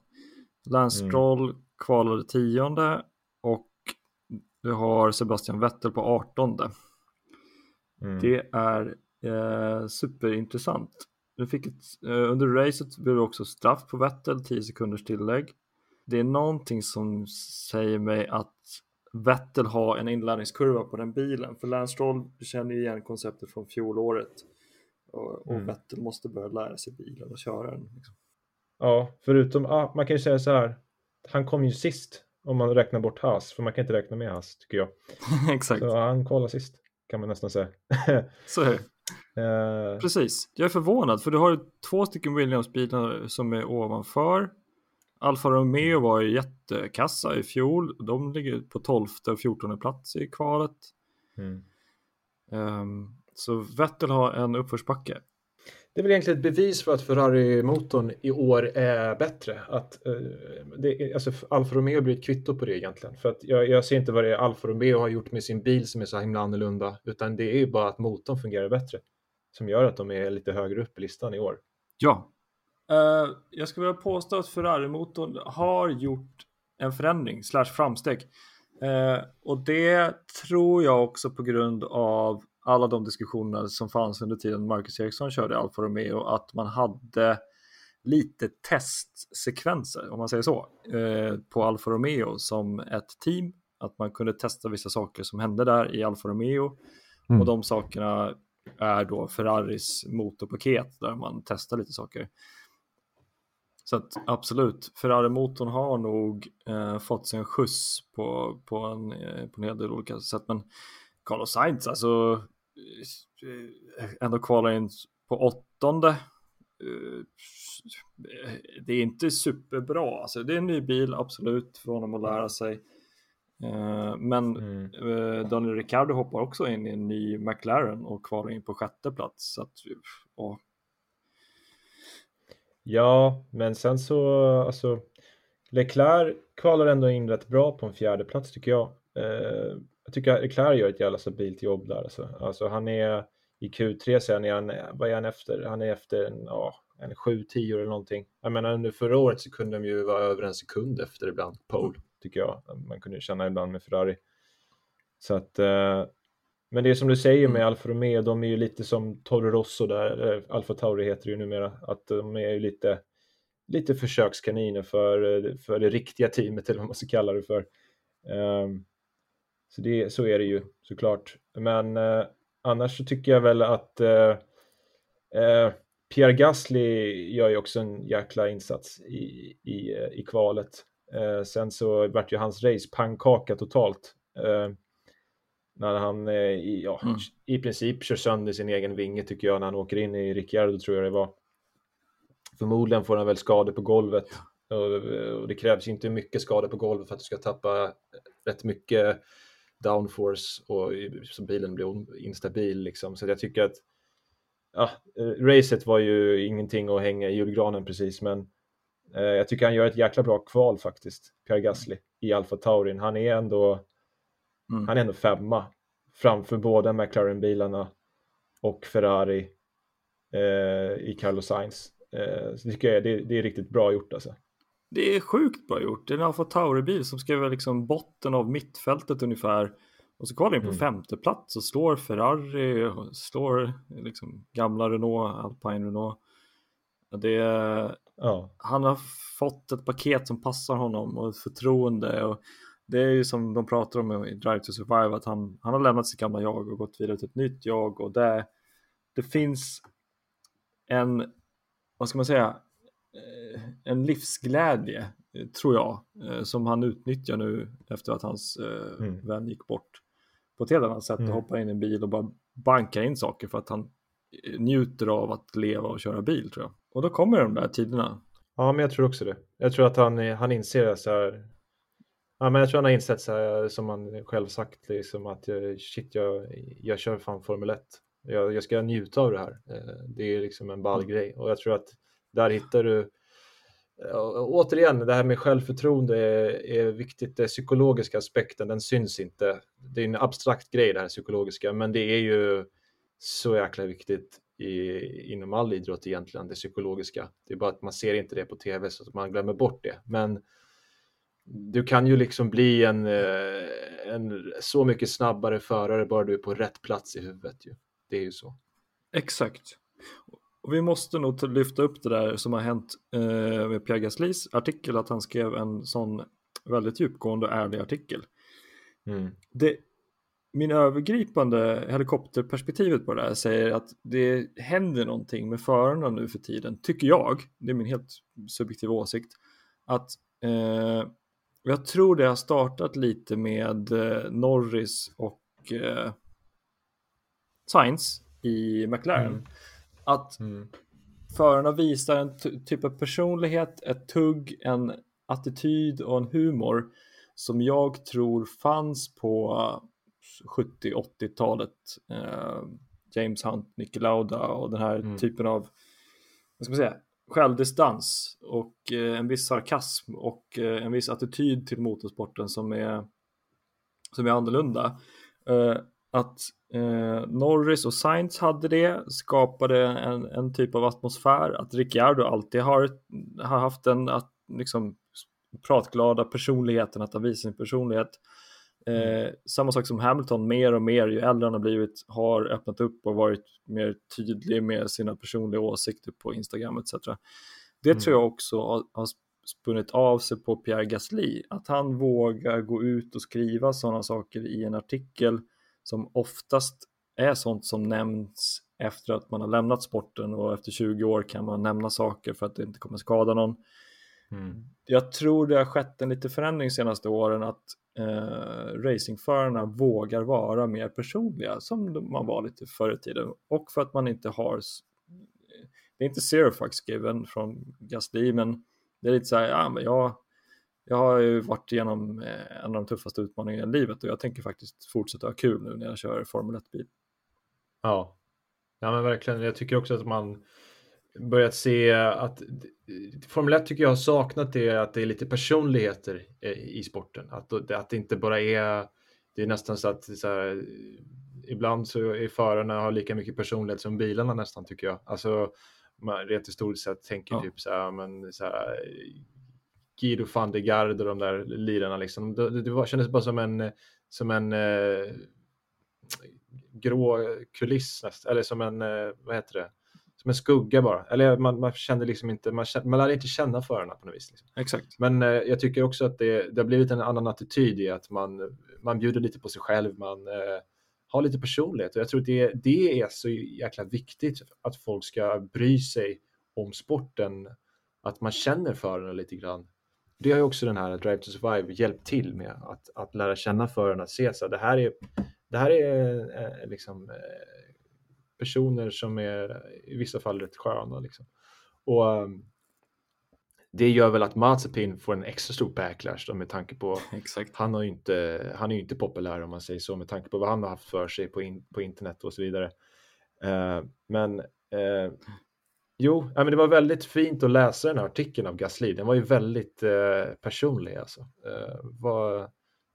Lance mm. Stroll mm. kvalade tionde och du har Sebastian Vettel på artonde. Mm. Det är eh, superintressant. Du fick ett, eh, under racet blev det också straff på Vettel, 10 sekunders tillägg. Det är någonting som säger mig att Vettel har en inlärningskurva på den bilen. För Lance Stroll känner ju igen konceptet från fjolåret. Och, och mm. Vettel måste börja lära sig bilen och köra den. Liksom. Ja, förutom, ah, man kan ju säga så här. Han kom ju sist om man räknar bort Haas, för man kan inte räkna med Haas tycker jag. Exakt. Så han kollar sist, kan man nästan säga. så är det. Uh... Precis, jag är förvånad för du har ju två stycken Williams-bilar som är ovanför. Alfa Romeo var ju jättekassa i fjol. De ligger på 12 och 14 plats i kvalet. Mm. Um, så Vettel har en uppförsbacke. Det är väl egentligen ett bevis för att Ferrari-motorn i år är bättre. Att, eh, det, alltså Alfa Romeo blir ett kvitto på det egentligen. För att jag, jag ser inte vad det är Alfa Romeo har gjort med sin bil som är så himla annorlunda. Utan det är ju bara att motorn fungerar bättre. Som gör att de är lite högre upp i listan i år. Ja. Uh, jag skulle vilja påstå att Ferrari-motorn har gjort en förändring slash framsteg. Uh, och det tror jag också på grund av alla de diskussioner som fanns under tiden Marcus Ericsson körde Alfa Romeo att man hade lite testsekvenser, om man säger så, eh, på Alfa Romeo som ett team. Att man kunde testa vissa saker som hände där i Alfa Romeo. Mm. Och de sakerna är då Ferraris motorpaket där man testar lite saker. Så att absolut, Ferrari-motorn har nog eh, fått sig en skjuts på, på, en, eh, på en hel del olika sätt. Men Carlos Sainz, alltså ändå kvalar in på åttonde. Eh, det är inte superbra. Alltså, det är en ny bil, absolut, för honom att lära sig. Eh, men mm. Daniel Ricciardo hoppar också in i en ny McLaren och kvalar in på sjätte plats. Så att, ja. ja, men sen så, alltså Leclerc kvalar ändå in rätt bra på en fjärde plats tycker jag jag tycker att Leclerc gör ett jävla stabilt jobb där. Alltså. Alltså, han är i Q3 sen är han, vad är han efter? Han är efter en, ja, en 7-10 eller någonting. Jag menar under förra året så kunde de ju vara över en sekund efter ibland, pole, tycker jag. Man kunde känna ibland med Ferrari. Så att, eh, men det är som du säger med mm. Alfa Romeo, de är ju lite som Toro Rosso där, Alfa Tauri heter det ju numera, att de är ju lite, lite försökskaniner för, för det riktiga teamet eller vad man ska kalla det för. Um, så, det, så är det ju såklart. Men uh, annars så tycker jag väl att uh, uh, Pierre Gasly gör ju också en jäkla insats i, i, i kvalet. sen så vart ju hans race pannkaka totalt när han eh, ja, mm. i princip kör sönder sin egen vinge tycker jag när han åker in i Ricciardo tror jag det var. Förmodligen får han väl skador på golvet och det krävs inte mycket skador på golvet för att du ska tappa rätt mycket downforce och så bilen blir instabil liksom. Så jag tycker att ja, racet var ju ingenting att hänga i julgranen precis, men eh, jag tycker han gör ett jäkla bra kval faktiskt, Pierre Gasly i Alfa Taurin. Han är ändå Mm. Han är ändå femma framför båda McLaren-bilarna och Ferrari eh, i Carlos Sainz. Eh, så tycker jag det, det, är riktigt bra gjort alltså. Det är sjukt bra gjort. Det är en Alfa Tauri-bil som ska vara liksom botten av mittfältet ungefär. Och så kvalar in på mm. femte plats och slår Ferrari och slår liksom gamla Renault, Alpine Renault. Det, ja. Han har fått ett paket som passar honom och ett förtroende. Och det är ju som de pratar om i Drive to Survive att han, han har lämnat sitt gamla jag och gått vidare till ett nytt jag och det, det finns en, vad ska man säga, en livsglädje tror jag eh, som han utnyttjar nu efter att hans eh, mm. vän gick bort på ett helt annat sätt mm. och hoppar in i en bil och bara bankar in saker för att han njuter av att leva och köra bil tror jag. Och då kommer de där tiderna. Ja, men jag tror också det. Jag tror att han, han inser så här, Ja, men jag tror han har insett så här, som han själv sagt, liksom, att shit, jag, jag kör fan Formel 1. Jag, jag ska njuta av det här. Eh, det är liksom en ball mm. grej och jag tror att där hittar du eh, Återigen, det här med självförtroende är, är viktigt. Den psykologiska aspekten, den syns inte. Det är en abstrakt grej det här psykologiska, men det är ju så jäkla viktigt i, inom all idrott egentligen, det psykologiska. Det är bara att man ser inte det på tv så att man glömmer bort det. Men du kan ju liksom bli en, eh, en så mycket snabbare förare bara du är på rätt plats i huvudet. Ju. Det är ju så. Exakt. Och vi måste nog lyfta upp det där som har hänt eh, med Pierre Gaslys artikel, att han skrev en sån väldigt djupgående och ärlig artikel. Mm. Det, min övergripande helikopterperspektivet på det här säger att det händer någonting med förarna nu för tiden, tycker jag, det är min helt subjektiva åsikt, att eh, jag tror det har startat lite med eh, Norris och eh, Sainz i McLaren. Mm. Att mm. förarna visar en typ av personlighet, ett tugg, en attityd och en humor som jag tror fanns på 70-80-talet. Eh, James Hunt, Nicky Lauda och den här mm. typen av vad ska man säga, självdistans och eh, en viss sarkasm och eh, en viss attityd till motorsporten som är, som är annorlunda. Eh, att Norris och Sainz hade det, skapade en, en typ av atmosfär, att Ricciardo alltid har, har haft den att, liksom, pratglada personligheten, att han visar sin personlighet. Mm. Eh, samma sak som Hamilton, mer och mer ju äldre han har blivit, har öppnat upp och varit mer tydlig med sina personliga åsikter på Instagram etc. Det mm. tror jag också har, har spunnit av sig på Pierre Gasly, att han vågar gå ut och skriva sådana saker i en artikel som oftast är sånt som nämns efter att man har lämnat sporten och efter 20 år kan man nämna saker för att det inte kommer skada någon. Mm. Jag tror det har skett en lite förändring senaste åren att eh, racingförarna vågar vara mer personliga som man var lite förr i tiden och för att man inte har det är inte zero fucks given från Gasly men det är lite så här, ja men jag jag har ju varit igenom eh, en av de tuffaste utmaningarna i livet och jag tänker faktiskt fortsätta ha kul nu när jag kör Formel 1-bil. Ja. ja, men verkligen. Jag tycker också att man börjat se att Formel 1 tycker jag har saknat det att det är lite personligheter i sporten. Att, att det inte bara är, det är nästan så att så här, ibland så är förarna har lika mycket personlighet som bilarna nästan tycker jag. Alltså man rent historiskt sett tänker Ja. typ så här, men så här Guido van de Garde och de där lirarna liksom. Det, det var, kändes bara som en, som en eh, grå kuliss nästan, eller som en, eh, vad heter det? Som en skugga bara. Eller man, man kände liksom inte, man, kände, man lärde inte känna förarna på något vis. Liksom. Exakt. Men eh, jag tycker också att det, det har blivit en annan attityd i att man, man bjuder lite på sig själv, man eh, har lite personlighet och jag tror att det, det är så jäkla viktigt att folk ska bry sig om sporten, att man känner förarna lite grann. Det har ju också den här Drive to Survive hjälpt till med, att, att lära känna förarna, se så det här är, det här är eh, liksom eh, personer som är i vissa fall rätt sköna liksom. Och um, det gör väl att Mazepin får en extra stor backlash då, med tanke på Exakt. han, har ju inte, han är ju inte populär om man säger så med tanke på vad han har haft för sig på, in, på internet och så vidare. Eh, men eh, jo, men det var väldigt fint att läsa den här artikeln av Gasly. Den var ju väldigt eh, personlig alltså. Eh, var,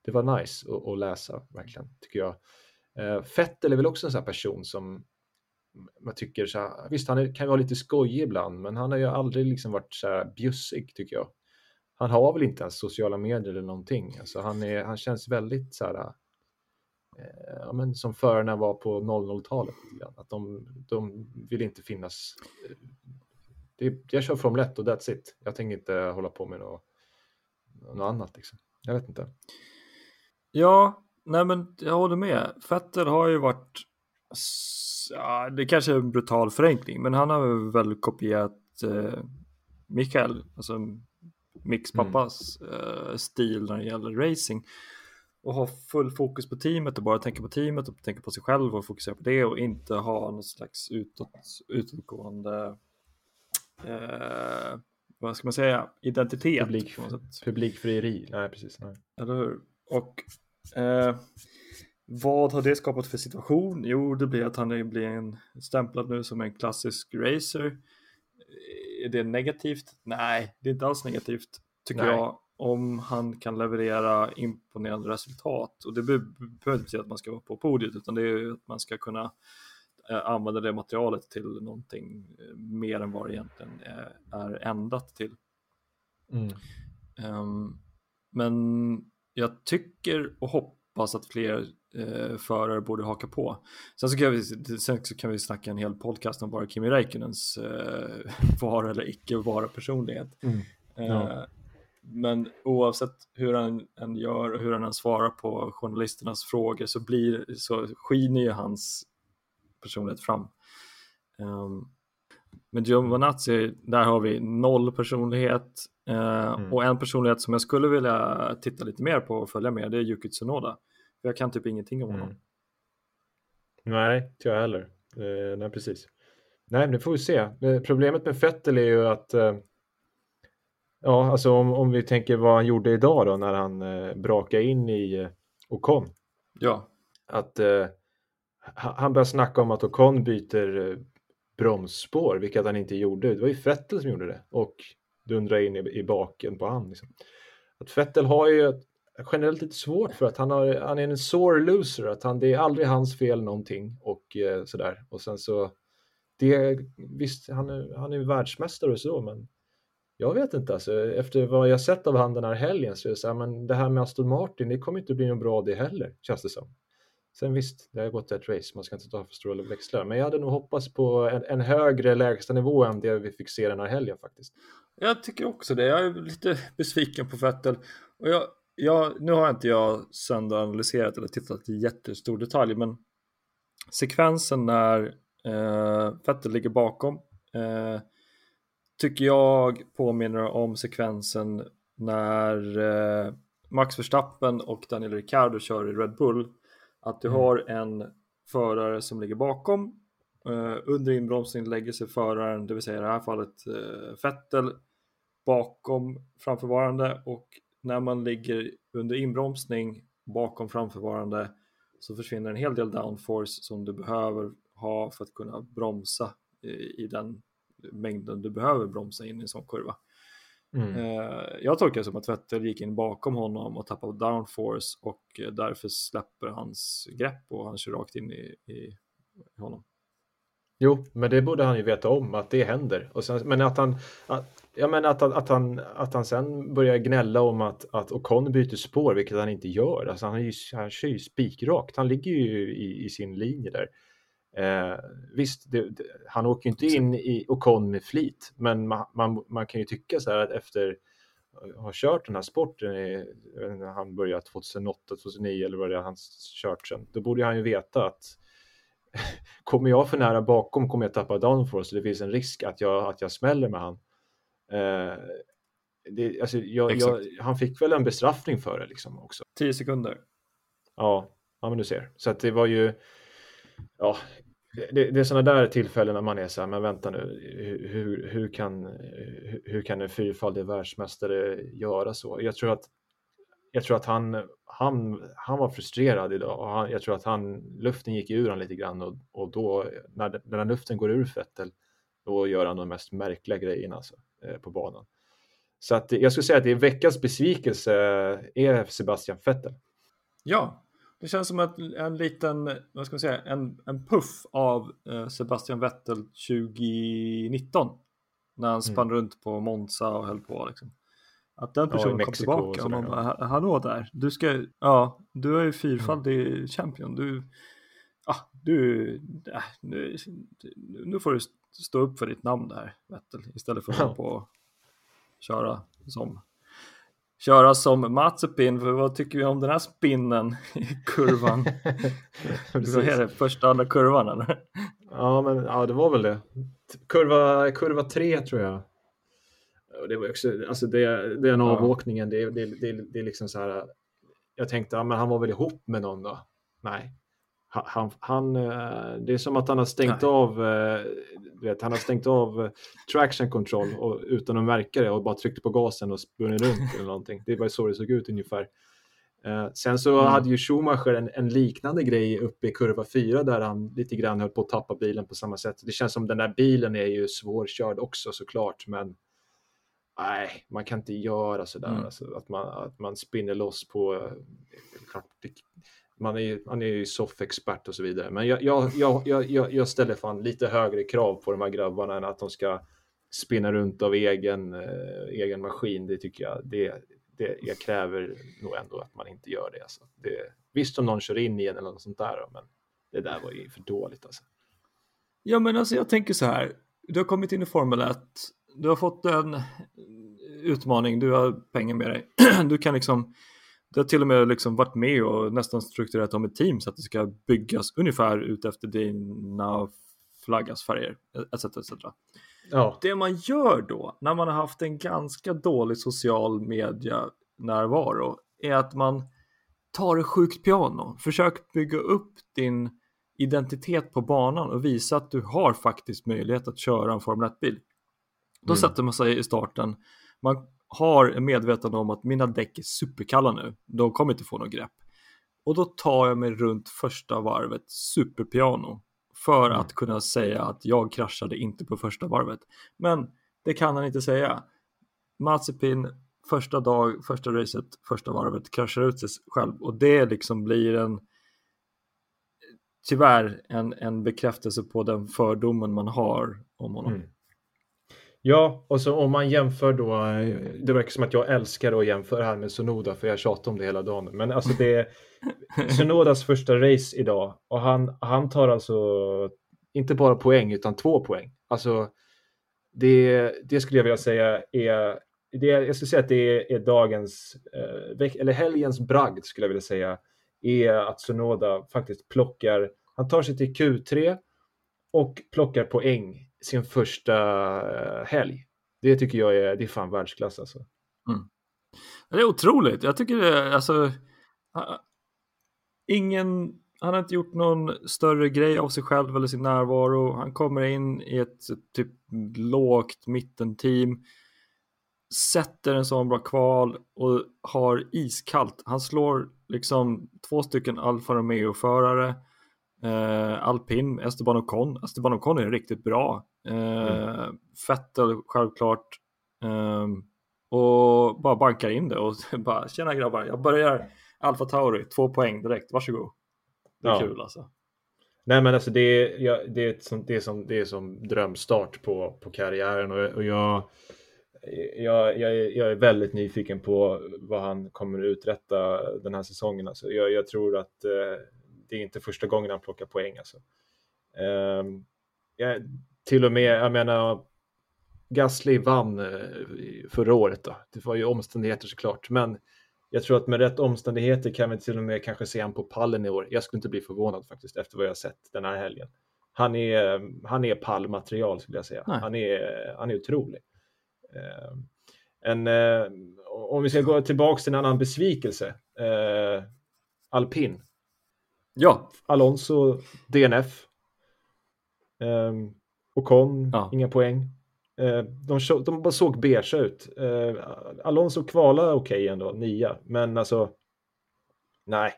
det var nice att, att läsa verkligen tycker jag. Eh, Fettel är väl också en sån här person som man tycker så här, visst han är, kan vara lite skojig ibland, men han har ju aldrig liksom varit så här bjussig tycker jag. Han har väl inte ens sociala medier eller någonting. Alltså han, är, han känns väldigt så här, ja, men som förarna var på 00-talet. lite grann. Att de, de vill inte finnas. eh, Det, jag kör Formel 1 och that's it. Jag tänker inte hålla på med något, något annat. Liksom. Jag vet inte. Ja, nej men jag håller med. Vettel har ju varit, ja, det kanske är en brutal förenkling, men han har väl kopierat eh, Mikael, alltså Micks Mm. pappas eh, stil när det gäller racing. Och ha full fokus på teamet och bara tänka på teamet och tänka på sig själv och fokusera på det och inte ha någon slags utåt, utåtgående eh, vad ska man säga, identitet. Publik, publikfrieri. Nej, precis. Nej. Eller hur? Och eh, vad har det skapat för situation? Jo, det blir att han är- blir en, stämplad nu som en klassisk racer. Är det negativt? Nej, det är inte alls negativt tycker Nej. jag. Om han kan leverera imponerande resultat. Och det be- behöver inte betyda att man ska vara på podiet utan det är att man ska kunna eh, använda det materialet till någonting eh, mer än vad det egentligen är, är ändat till. Mm. Ehm, men jag tycker och hoppas att fler eh, förare borde haka på. Sen så, kan vi, sen så kan vi snacka en hel podcast om bara Kimi Räikkönens eh, vara eller icke vara personlighet. Mm. Eh, Ja. Men oavsett hur han än gör och hur han än svarar på journalisternas frågor så, blir, så skiner ju hans personlighet fram. Um, men Giovanazzi, där har vi noll personlighet eh, Mm. och en personlighet som jag skulle vilja titta lite mer på och följa med det är Yuki Tsunoda. Jag kan typ ingenting om honom. Mm. Nej, inte jag heller. Eh, nej, precis. Nej, men det får vi se. Eh, Problemet med Vettel är ju att eh, ja, alltså om, om vi tänker vad han gjorde idag då när han eh, brakade in i eh, Ocon. Ja, Att eh, ha- han började snacka om att Ocon byter eh, bromsspår, vilket han inte gjorde. Det var ju Vettel som gjorde det och dundrade in i, i baken på han. Liksom. Att Vettel har ju generellt lite svårt för att han, har, han är en sore loser, att han, det är aldrig hans fel någonting och eh, sådär. Och sen så, det, visst, han är, han är världsmästare och så, men jag vet inte alltså, efter vad jag sett av han den här helgen så är det så här, men det här med Aston Martin, det kommer inte bli något bra det heller, känns det som. Sen visst, det har gått ett race, man ska inte ta för stora växlar, men jag hade nog hoppats på en, en högre lägsta nivå än det vi fick se den här helgen faktiskt. jag tycker också det. Jag är lite besviken på Vettel. Och jag, jag, nu har inte jag sönderanalyserat eller tittat i jättestor detalj, men sekvensen när eh, Vettel ligger bakom eh, tycker jag påminner om sekvensen när eh, Max Verstappen och Daniel Ricciardo kör i Red Bull. Att du Mm. har en förare som ligger bakom. Eh, under inbromsning lägger sig föraren, det vill säga i det här fallet eh, Vettel, bakom framförvarande och när man ligger under inbromsning bakom framförvarande så försvinner en hel del downforce som du behöver ha för att kunna bromsa i, i den mängden du behöver bromsa in i en sån kurva. Mm. Eh, jag tolkar det som att Vettel gick in bakom honom och tappade downforce och därför släpper hans grepp och han kör rakt in i, i honom. Jo, men det borde han ju veta om att det händer. Och sen, men att han, att, jag menar att, att, han, att han sen börjar gnälla om att, att Ocon byter spår, vilket han inte gör. Alltså han, ju, han kör ju spikrakt, han ligger ju i, i sin linje där. Eh, visst, det, det, han åker ju inte in i Ocon med flit, men man, man, man, kan ju tycka så här att efter att ha kört den här sporten, i, när han började 2008, 2009 eller vad det är han kört sen, då borde han ju veta att kommer jag för nära bakom kommer jag tappa downforce det finns en risk att jag, att jag smäller med han. Eh, det, alltså, jag, jag, han fick väl en bestraffning för det liksom också. 10 sekunder. Ja, ja men du ser. Så att det var ju, ja, det, det är sådana där tillfällen när man är så här, men vänta nu, hur, hur, kan, hur kan en fyrfaldig världsmästare göra så? Jag tror att, jag tror att han, han, han var frustrerad idag och han, jag tror att han, luften gick ur honom lite grann och, och då, när, när luften går ur Fettel, då gör han de mest märkliga grejerna alltså, eh, på banan. Så att jag skulle säga att det är veckans besvikelse är Sebastian Vettel. Ja, det känns som att en liten, vad ska man säga, en, en puff av eh, Sebastian Vettel 2019. När han spann mm. runt på Monza och höll på liksom. Att den personen ja, kom tillbaka och man bara, hallå där, du ska, ja, du är ju fyrfaldig mm. champion, du, ah, du, äh, nu, nu får du stå upp för ditt namn där, Vettel, istället för att hålla på och köra som köra som Mazepin, för vad tycker vi om den här spinnen i kurvan? vad är det, första andra kurvan eller? Ja, men ja, det var väl det. Kurva, kurva tre tror jag. Det var också, alltså det, den avåkningen, det, det, det, det är liksom så här. Jag tänkte, ja, men han var väl ihop med någon då? Nej, han, han, eh, det är som att han har stängt Nej. av, eh, vet, han har stängt av eh, traction control och, utan att märka det och bara tryckt på gasen och sprungit runt eller någonting. Det var så det såg ut ungefär. sen så mm. hade ju Schumacher en, en, liknande grej uppe i kurva 4 där han lite grann höll på att tappa bilen på samma sätt. Det känns som den där bilen är ju svårkörd också såklart, men nej, man kan inte göra sådär, mm. alltså, att, man, att man spinner loss på man är ju, man är ju soffexpert och så vidare. Men jag, jag, jag, jag, jag ställer fan lite högre krav på de här grabbarna än att de ska spinna runt av egen, eh, egen maskin. Det tycker jag, det, det, jag kräver nog ändå att man inte gör det. Alltså. det visst om någon kör in i en eller något sånt där, men det där var ju för dåligt alltså. Ja, men alltså jag tänker så här. Du har kommit in i Formel 1. Du har fått en utmaning. Du har pengar med dig. Du kan liksom det har till och med liksom varit med och nästan strukturerat om ett team så att det ska byggas ungefär ut efter dina flaggas färger etc. etc. Ja. Det man gör då när man har haft en ganska dålig social media närvaro är att man tar ett sjukt piano, försök bygga upp din identitet på banan och visa att du har faktiskt möjlighet att köra en Formel 1-bil. Då mm. sätter man sig i starten, man har medvetande om att mina däck är superkalla nu. De kommer inte få något grepp. Och då tar jag mig runt första varvet superpiano för mm. att kunna säga att jag kraschade inte på första varvet. Men det kan han inte säga. Mazepin första dag, första racet, första varvet kraschar ut sig själv och det liksom blir en tyvärr en, en bekräftelse på den fördomen man har om honom. Mm. Ja, och så om man jämför då, det verkar som att jag älskar att jämföra här med Sonoda för jag tjatar om det hela dagen. Men alltså det är Sonodas första race idag och han, han tar alltså inte bara poäng utan två poäng. Alltså det, det skulle jag vilja säga är, det, jag skulle säga att det är, dagens, eh, eller helgens bragd skulle jag vilja säga, är att Sonoda faktiskt plockar, han tar sig till Q3 och plockar poäng sin första eh, helg. Det tycker jag är, det är fan världsklass alltså. Mm. Det är otroligt. Jag tycker det, alltså. Ingen, han har inte gjort någon större grej av sig själv eller sin närvaro. Han kommer in i ett typ lågt mittenteam. Sätter en sån bra kval och har iskallt. Han slår liksom två stycken Alfa Romeo-förare Eh, Alpin, Esteban Ocon. Esteban Ocon är riktigt bra. Eh, mm. Vettel självklart. Eh, och bara bankar in det och bara tjena grabbar, jag börjar Alfa Tauri, två poäng direkt, varsågod. Det är ja. kul alltså. Nej men alltså det är, ja, det är, som, det är, som, det är som drömstart på, på karriären och, och jag, jag, jag, är, jag är väldigt nyfiken på vad han kommer uträtta den här säsongen. Alltså jag, jag tror att eh, det är inte första gången han plockar poäng. Alltså. Jag, till och med, jag menar, Gasly vann eh, förra året. Då. Det var ju omständigheter såklart, men jag tror att med rätt omständigheter kan vi till och med kanske se han på pallen i år. Jag skulle inte bli förvånad faktiskt efter vad jag sett den här helgen. Han är, han är pallmaterial skulle jag säga. Han är, han är otrolig. Eh, en, eh, om vi ska gå tillbaka till en annan besvikelse. Eh, alpin. Ja. Alonso DNF. Eh, Ocon, ja. inga poäng. Eh, de, de bara såg beige ut. Eh, Alonso kvalade okej okay ändå, nia, men alltså nej.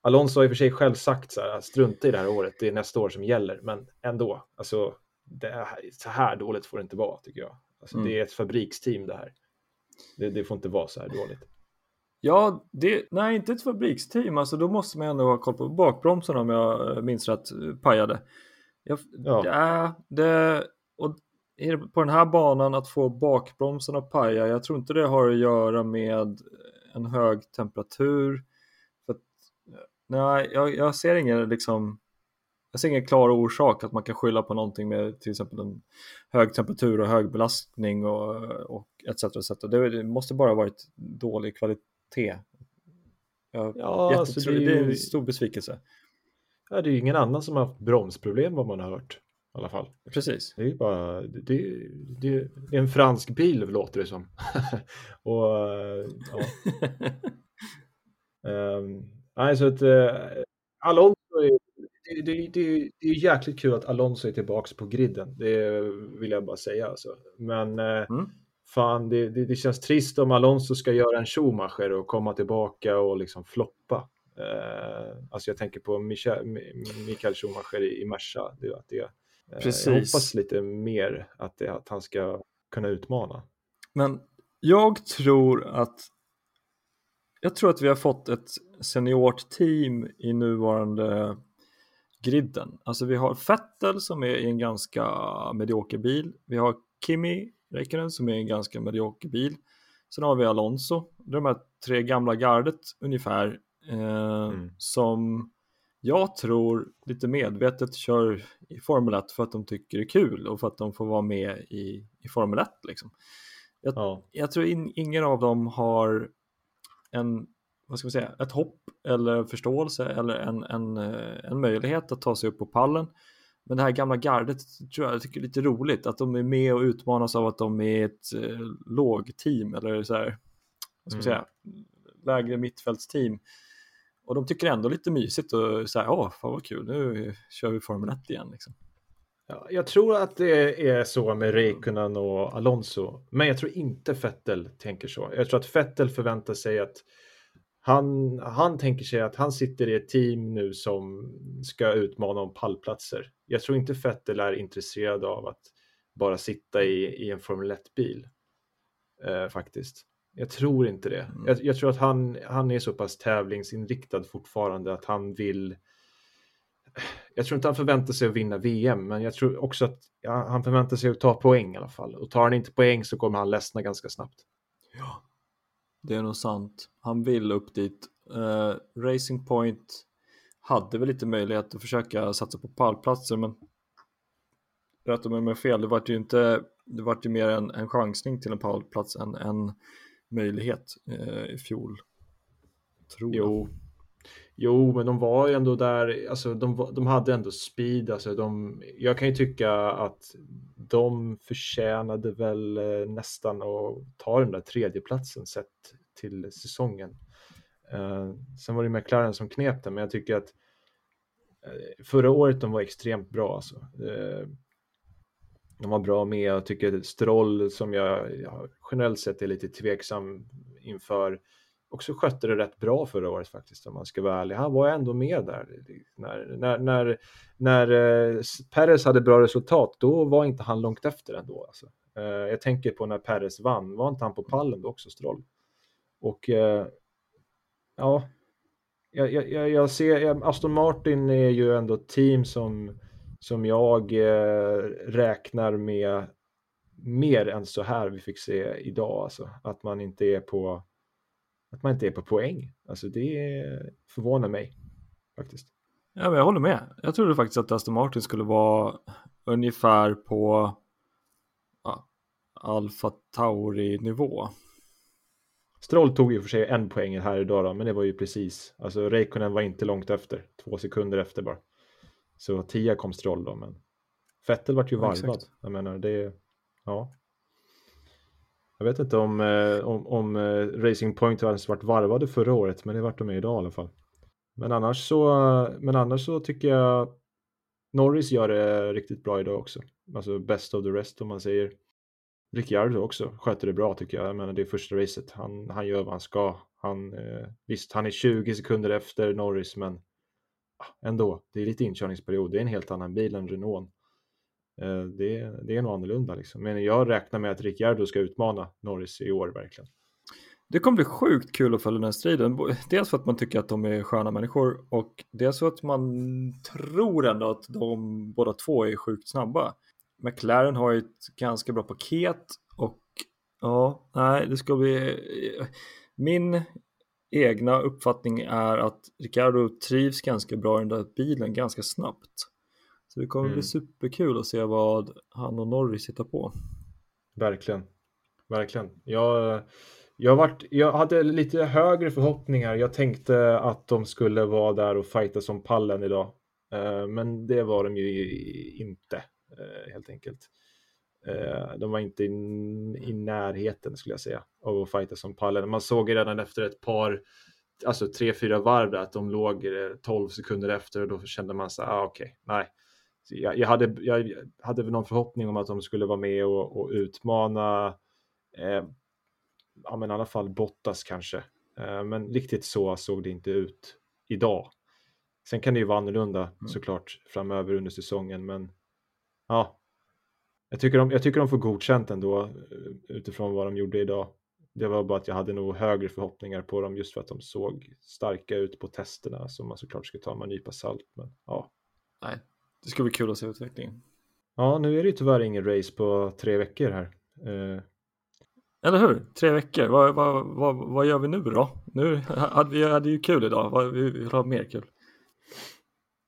Alonso har i och för sig själv sagt så här, strunta i det här året, det är nästa år som gäller, men ändå, alltså det är, så här dåligt får det inte vara tycker jag. Alltså, mm. Det är ett fabriksteam det här. Det, det, får inte vara så här dåligt. Ja, det, nej inte ett fabriksteam, alltså då måste man ändå ha koll på bakbromsen om jag minns rätt pajade. Jag, ja. det, det, och på den här banan att få bakbromsen att paja, jag tror inte det har att göra med en hög temperatur. För att, nej, jag, jag, ser ingen liksom jag ser ingen klar orsak att man kan skylla på någonting med till exempel en hög temperatur och hög belastning och, och etc. etc. Det, det måste bara varit dålig kvalitet. Jag, ja, alltså det, är ju... är en stor besvikelse. Ja, det är ju ingen annan som har haft bromsproblem vad man har hört i alla fall. Precis. Det är bara, det, det, är en fransk bil låter det som. och ja. um, nej, så att uh, Alonso är, det, det, det, det är jäkligt kul att Alonso är tillbaka på griden. Det vill jag bara säga alltså. Men uh, mm. Fan, det, det, det, känns trist om Alonso ska göra en Schumacher och komma tillbaka och liksom floppa. Uh, alltså jag tänker på Michael, Michael Schumacher i, i Merca. Det, det, Precis. Eh, jag hoppas lite mer att, det, att han ska kunna utmana. Men jag tror att jag tror att vi har fått ett seniort team i nuvarande griden. Alltså vi har Fettel som är i en ganska medioker bil. Vi har Kimi Räikkönen som är en ganska medioker bil. Sen har vi Alonso. De här tre gamla gardet ungefär eh, mm. som jag tror lite medvetet kör i Formel 1 för att de tycker det är kul och för att de får vara med i, i Formel 1. Liksom. Jag, ja. jag tror in, ingen av dem har en, vad ska man säga, ett hopp eller förståelse eller en, en, eh, en möjlighet att ta sig upp på pallen. Men det här gamla gardet tror jag, jag tycker är lite roligt att de är med och utmanas av att de är ett eh, lågteam eller så här, vad ska man mm. säga, lägre mittfältsteam och de tycker ändå lite mysigt och så här, åh, fan vad kul, nu kör vi Formel 1 igen liksom. Ja, jag tror att det är så med Räikkönen och Alonso, men jag tror inte Vettel tänker så. Jag tror att Vettel förväntar sig att han, han tänker sig att han sitter i ett team nu som ska utmana om pallplatser. Jag tror inte Vettel är intresserad av att bara sitta i, i en Formel 1-bil. Eh, faktiskt. Jag tror inte det. Mm. Jag, jag, tror att han, han är så pass tävlingsinriktad fortfarande att han vill jag tror inte han förväntar sig att vinna VM, men jag tror också att ja, han förväntar sig att ta poäng i alla fall. Och tar han inte poäng så kommer han ledsna ganska snabbt. Ja, det är nog sant. Han vill upp dit. Uh, Racing Point hade väl lite möjlighet att försöka satsa på pallplatser, men rätta mig om jag fel, det vart ju inte, det vart ju mer en, en chansning till en pallplats än en möjlighet eh, i fjol. Tror jo. Jag. Jo, men de var ju ändå där, alltså de, de hade ändå speed, alltså de, jag kan ju tycka att de förtjänade väl eh, nästan att ta den där tredjeplatsen sett till säsongen. Eh, sen var det McLaren som knep det, men jag tycker att eh, förra året de var extremt bra alltså. Eh, de var bra med. Jag tycker Stroll som jag, jag generellt sett är lite tveksam inför också skötte det rätt bra förra året faktiskt om man ska vara ärlig. Han var ändå med där. När, när, när, när eh, Perez hade bra resultat, då var inte han långt efter ändå. Alltså. Eh, jag tänker på när Perez vann, var inte han på pallen då också, Stroll? Och eh, ja, jag, jag, jag ser, Aston Martin är ju ändå ett team som, som jag eh, räknar med mer än så här vi fick se idag, alltså. Att man inte är på att man inte är på poäng. Alltså det förvånar mig faktiskt. Ja, men jag håller med. Jag trodde faktiskt att Aston Martin skulle vara ungefär på ja, Alfa Tauri nivå. Stroll tog ju för sig en poäng här idag då, men det var ju precis. Alltså Räikkönen var inte långt efter, två sekunder efter bara. Så tia kom Stroll då, men Fettel vart ju varvad. Ja, jag menar, det, ja. Jag vet inte om, eh, om, om eh, Racing Point har varit varvade förra året, men det vart de med idag i alla fall. Men annars så, men annars så tycker jag Norris gör det riktigt bra idag också. Alltså best of the rest om man säger. Ricciardo också sköter det bra tycker jag. Jag menar det är första racet. Han, han gör vad han ska. Han, eh, visst, han är 20 sekunder efter Norris, men ah, ändå. Det är lite inkörningsperiod. Det är en helt annan bil än Renault. Eh, det, det är nog annorlunda liksom. Men jag räknar med att Ricciardo ska utmana Norris i år verkligen. Det kommer bli sjukt kul att följa den här striden. Dels för att man tycker att de är sköna människor och dels för att man tror ändå att de båda två är sjukt snabba. McLaren har ju ett ganska bra paket och ja, nej, det ska bli... Min egna uppfattning är att Ricardo trivs ganska bra i den där bilen ganska snabbt. Så det kommer mm. bli superkul att se vad han och Norris hittar på. Verkligen, verkligen. Jag, jag, varit, jag hade lite högre förhoppningar. Jag tänkte att de skulle vara där och fighta som pallen idag. Eh, men det var de ju inte helt enkelt. Eh, de var inte i, närheten skulle jag säga av att fighta som pallen. Man såg redan efter ett par, alltså tre, fyra varv där att de låg 12 sekunder efter och då kände man så ah, okej, okay, nej, jag, jag, hade, jag hade någon förhoppning om att de skulle vara med och, och utmana, eh, ja men i alla fall Bottas kanske. Eh, men riktigt så såg det inte ut idag. Sen kan det ju vara annorlunda mm. såklart framöver under säsongen, men ja. Jag tycker, de, jag tycker de får godkänt ändå eh, utifrån vad de gjorde idag. Det var bara att jag hade nog högre förhoppningar på dem just för att de såg starka ut på testerna som man såklart ska ta med en nypa salt. Men ja. Nej, det ska bli kul att se utvecklingen. Ja, nu är det ju tyvärr ingen race på tre veckor här. Eh... Eller hur? Tre veckor. Vad, vad, vad, vad gör vi nu då? Nu hade vi hade ju kul idag. Vi vill ha mer kul.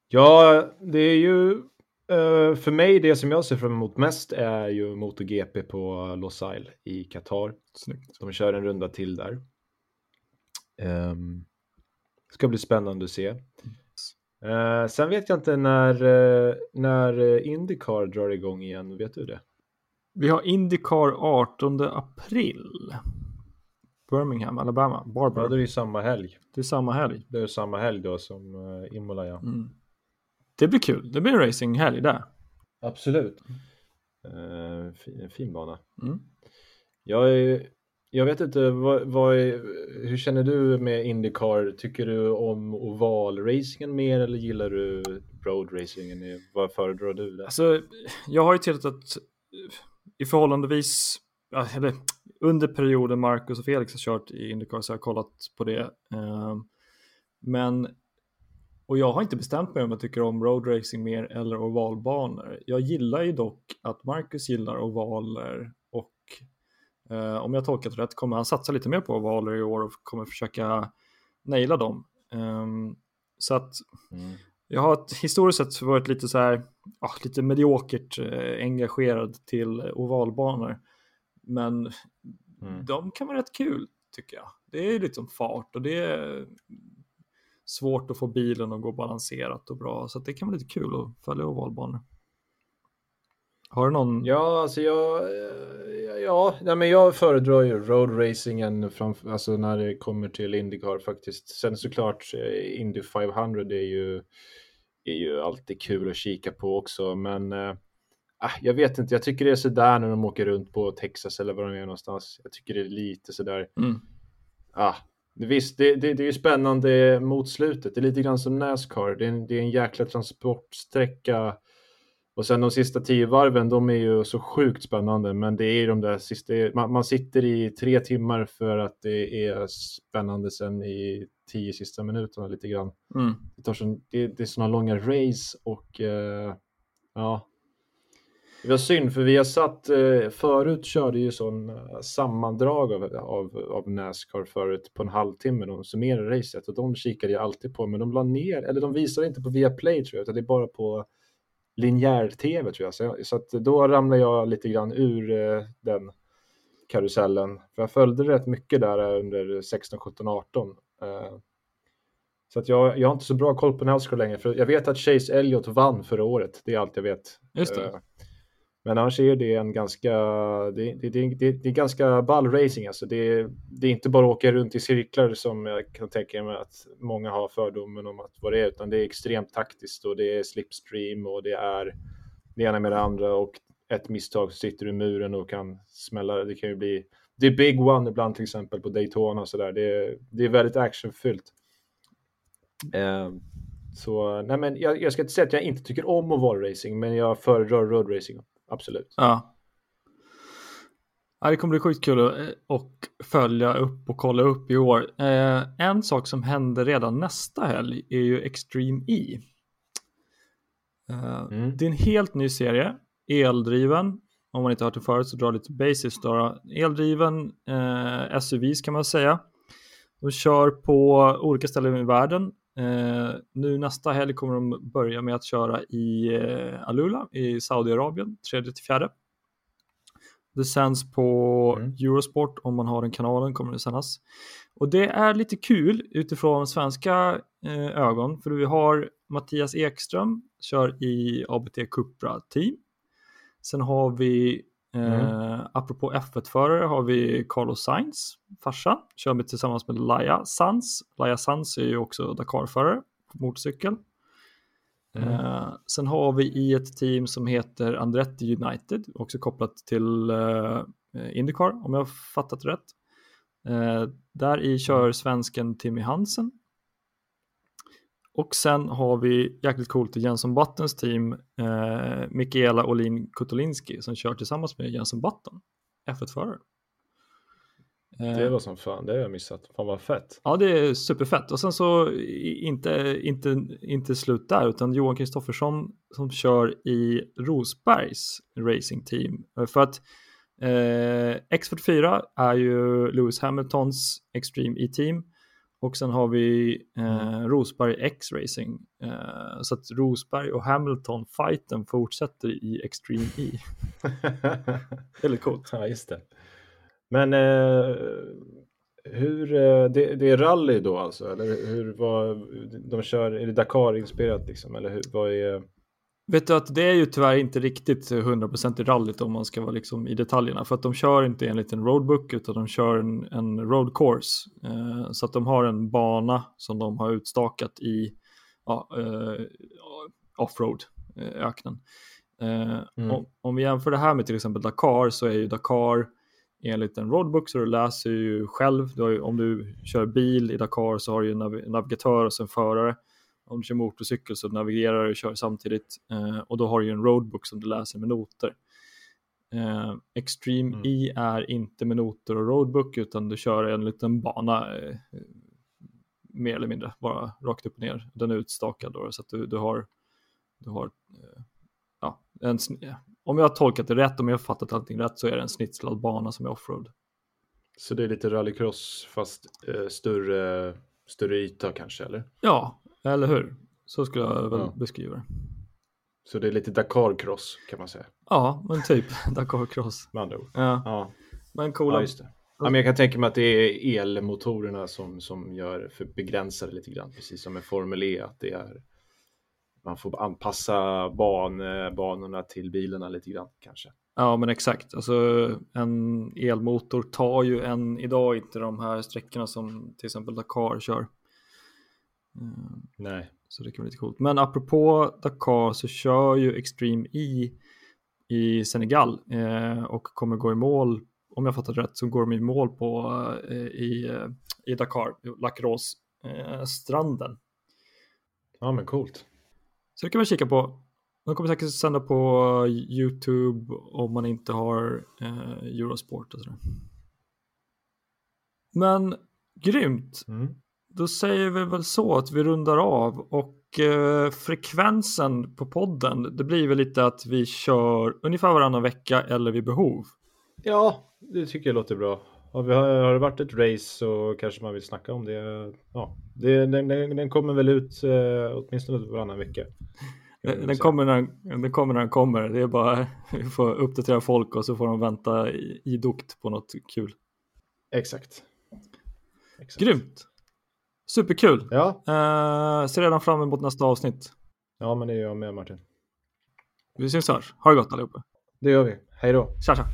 Ja, det är ju eh, för mig det som jag ser fram emot mest är ju MotoGP på Losail i Qatar. Snyggt. De kör en runda till där. Um, ska bli spännande att se. Uh, sen vet jag inte när, uh, när Indycar drar igång igen, vet du det? Vi har Indycar 18 april. Birmingham, Alabama, Barber. Ja, det är ju samma helg. Det är samma helg. Det är samma helg då som uh, Imola, ja. Mm. Det blir kul. Det blir en racinghelg där. Absolut. Uh, fin, fin bana. Mm. Jag är jag vet inte, vad, vad är, hur känner du med Indycar? Tycker du om ovalracingen mer eller gillar du roadracingen? Vad föredrar du? Där? Alltså, jag har ju tittat i förhållandevis, eller under perioden Marcus och Felix har kört i Indycar så har jag kollat på det. Ehm, men, och jag har inte bestämt mig om jag tycker om roadracing mer eller ovalbanor. Jag gillar ju dock att Marcus gillar ovaler och Uh, om jag tolkat rätt kommer han satsa lite mer på ovaler i år och kommer försöka naila dem. Um, så att mm. jag har historiskt sett varit lite så här, oh, lite mediokert uh, engagerad till ovalbanor. Men mm. de kan vara rätt kul tycker jag. Det är liksom fart och det är svårt att få bilen att gå balanserat och bra. Så det kan vara lite kul att följa ovalbanor. Har du någon? Ja, alltså jag, ja, ja men jag föredrar ju roadracingen framför, alltså när det kommer till Indycar faktiskt. Sen såklart eh, Indy 500 är ju, är ju alltid kul att kika på också, men äh, jag vet inte, jag tycker det är sådär när de åker runt på Texas eller var de är någonstans. Jag tycker det är lite sådär, mm. ah, Visst, det, det, det är ju spännande mot slutet. Det är lite grann som Nascar. Det är en, det är en jäkla transportsträcka. Och sen de sista tio varven, de är ju så sjukt spännande. Men det är de där sista, man, man sitter i tre timmar för att det är spännande sen i tio sista minuterna lite grann. Mm. Det, tar så, det, det är sådana långa race och eh, ja, det var synd för vi har satt, eh, förut körde ju sån eh, sammandrag av, av, av Nascar förut på en halvtimme, de summerar racet och de kikade jag alltid på men de la ner, eller de visade inte på Viaplay tror jag, utan det är bara på linjär-tv tror jag. Så, så att då ramlade jag lite grann ur eh, den karusellen. För jag följde rätt mycket där under 16, 17, 18. Eh, så att jag, jag har inte så bra koll på Nascar längre, för jag vet att Chase Elliott vann förra året, det är allt jag vet. Just det. Men annars är det en ganska, det, det, det, det är ganska ball racing alltså. Det, det är inte bara att åka runt i cirklar som jag kan tänka mig att många har fördomen om att vad det är, utan det är extremt taktiskt och det är slipstream och det är det ena med det andra och ett misstag så sitter du i muren och kan smälla. Det kan ju bli, det är big one ibland till exempel på Daytona och sådär. Det, det är väldigt actionfyllt. Eh, så nej men jag, jag ska inte säga att jag inte tycker om att vara racing, men jag föredrar road racing absolut. Ja. ja. Det kommer bli sjukt kul att och följa upp och kolla upp i år. Eh, en sak som händer redan nästa helg är ju Extreme E. Eh, mm. Det är en helt ny serie, eldriven. Om man inte hört det förut så drar lite basics då. Eldriven eh, SUVs kan man säga. De kör på olika ställen i världen. Eh, nu nästa helg kommer de börja med att köra i eh, Alula i Saudiarabien, 3-4. Det sänds på mm. Eurosport om man har den kanalen kommer det sändas. Och det är lite kul utifrån svenska eh, ögon för vi har Mattias Ekström kör i ABT Cupra Team. Sen har vi Mm. Eh, apropå F1-förare har vi Carlos Sainz, farsan, kör vi tillsammans med Laia Sanz. Laia Sanz är ju också Dakar-förare på motorcykel. Mm. Eh, sen har vi i ett team som heter Andretti United, också kopplat till eh, Indycar om jag har fattat rätt. Eh, där i kör svensken Timmy Hansen och sen har vi jäkligt coolt i Jenson Buttons team, eh, Mikaela Olin Kutolinski som kör tillsammans med Jenson Button, F1-förare. Eh, det var som fan, det har jag missat. Fan vad fett. Ja, det är superfett. Och sen så inte, inte, inte slut där, utan Johan Kristoffersson som kör i Rosbergs racing team. För att eh, X44 är ju Lewis Hamiltons Extreme E-team och sen har vi eh, mm. Rosberg X-Racing. Eh, så att Rosberg och Hamilton fighten fortsätter i Extreme E. Väldigt coolt. Ja, just det. Men eh, hur, eh, det, det, är rally då alltså? Eller hur, vad, de kör, är det Dakar-inspirerat liksom? Eller hur, vad är... Vet du att det är ju tyvärr inte riktigt 100% i rallyt om man ska vara liksom i detaljerna för att de kör inte enligt en roadbook utan de kör en, en road course. Eh, så att de har en bana som de har utstakat i ja, eh, offroad eh, öknen. Eh, mm. om, om vi jämför det här med till exempel Dakar så är ju Dakar enligt en roadbook så du läser ju själv. Du ju, om du kör bil i Dakar så har du ju en nav navigatör och sen förare om du kör motorcykel så navigerar du och kör samtidigt eh, och då har du ju en roadbook som du läser med noter. Eh, Extreme mm. E är inte med noter och roadbook utan du kör en liten bana eh, mer eller mindre, bara rakt upp och ner. Den är utstakad då, så att du, du har, du har eh, ja, en, om jag har tolkat det rätt, om jag har fattat allting rätt så är det en snitslad bana som är offroad. Så det är lite rallycross fast eh, större, större yta kanske eller? Ja, eller hur? Så skulle jag väl ja. beskriva det. Så det är lite Dakar-cross kan man säga? Ja, men typ Dakar-cross. Med andra ord. Ja. ja. Men coola. Ja, just det. Ja, men jag kan tänka mig att det är elmotorerna som, som gör för begränsade lite grann, precis som med Formel E, att det är man får anpassa ban, banorna till bilarna lite grann kanske. Ja, men exakt. Alltså en elmotor tar ju en idag inte de här sträckorna som till exempel Dakar kör. Nej. Så det kan vara lite coolt. Men apropå Dakar så kör ju Extreme E i Senegal eh, och kommer gå i mål, om jag fattar rätt, så går de i mål på eh, i i Dakar, Lacrosse eh, stranden. Ja, men coolt. Så det kan man kika på. De kommer säkert sända på YouTube om man inte har eh, Eurosport och sådär. Men grymt. Mm. Då säger vi väl så att vi rundar av och eh, frekvensen på podden det blir väl lite att vi kör ungefär varannan vecka eller vid behov. Ja, det tycker jag låter bra. Har, vi, har det varit ett race så kanske man vill snacka om det. Ja, det, den, den, den kommer väl ut eh, åtminstone varannan vecka. Den, den, kommer när, den kommer när den kommer. Det är bara vi får uppdatera folk och så får de vänta idogt på något kul. Exakt. Exakt. Grymt! Superkul! Ja. Uh, ser redan fram emot nästa avsnitt. Ja, men det gör jag med Martin. Vi syns hörs. Ha det gott allihopa. Det gör vi. Hej då. Tja, tja.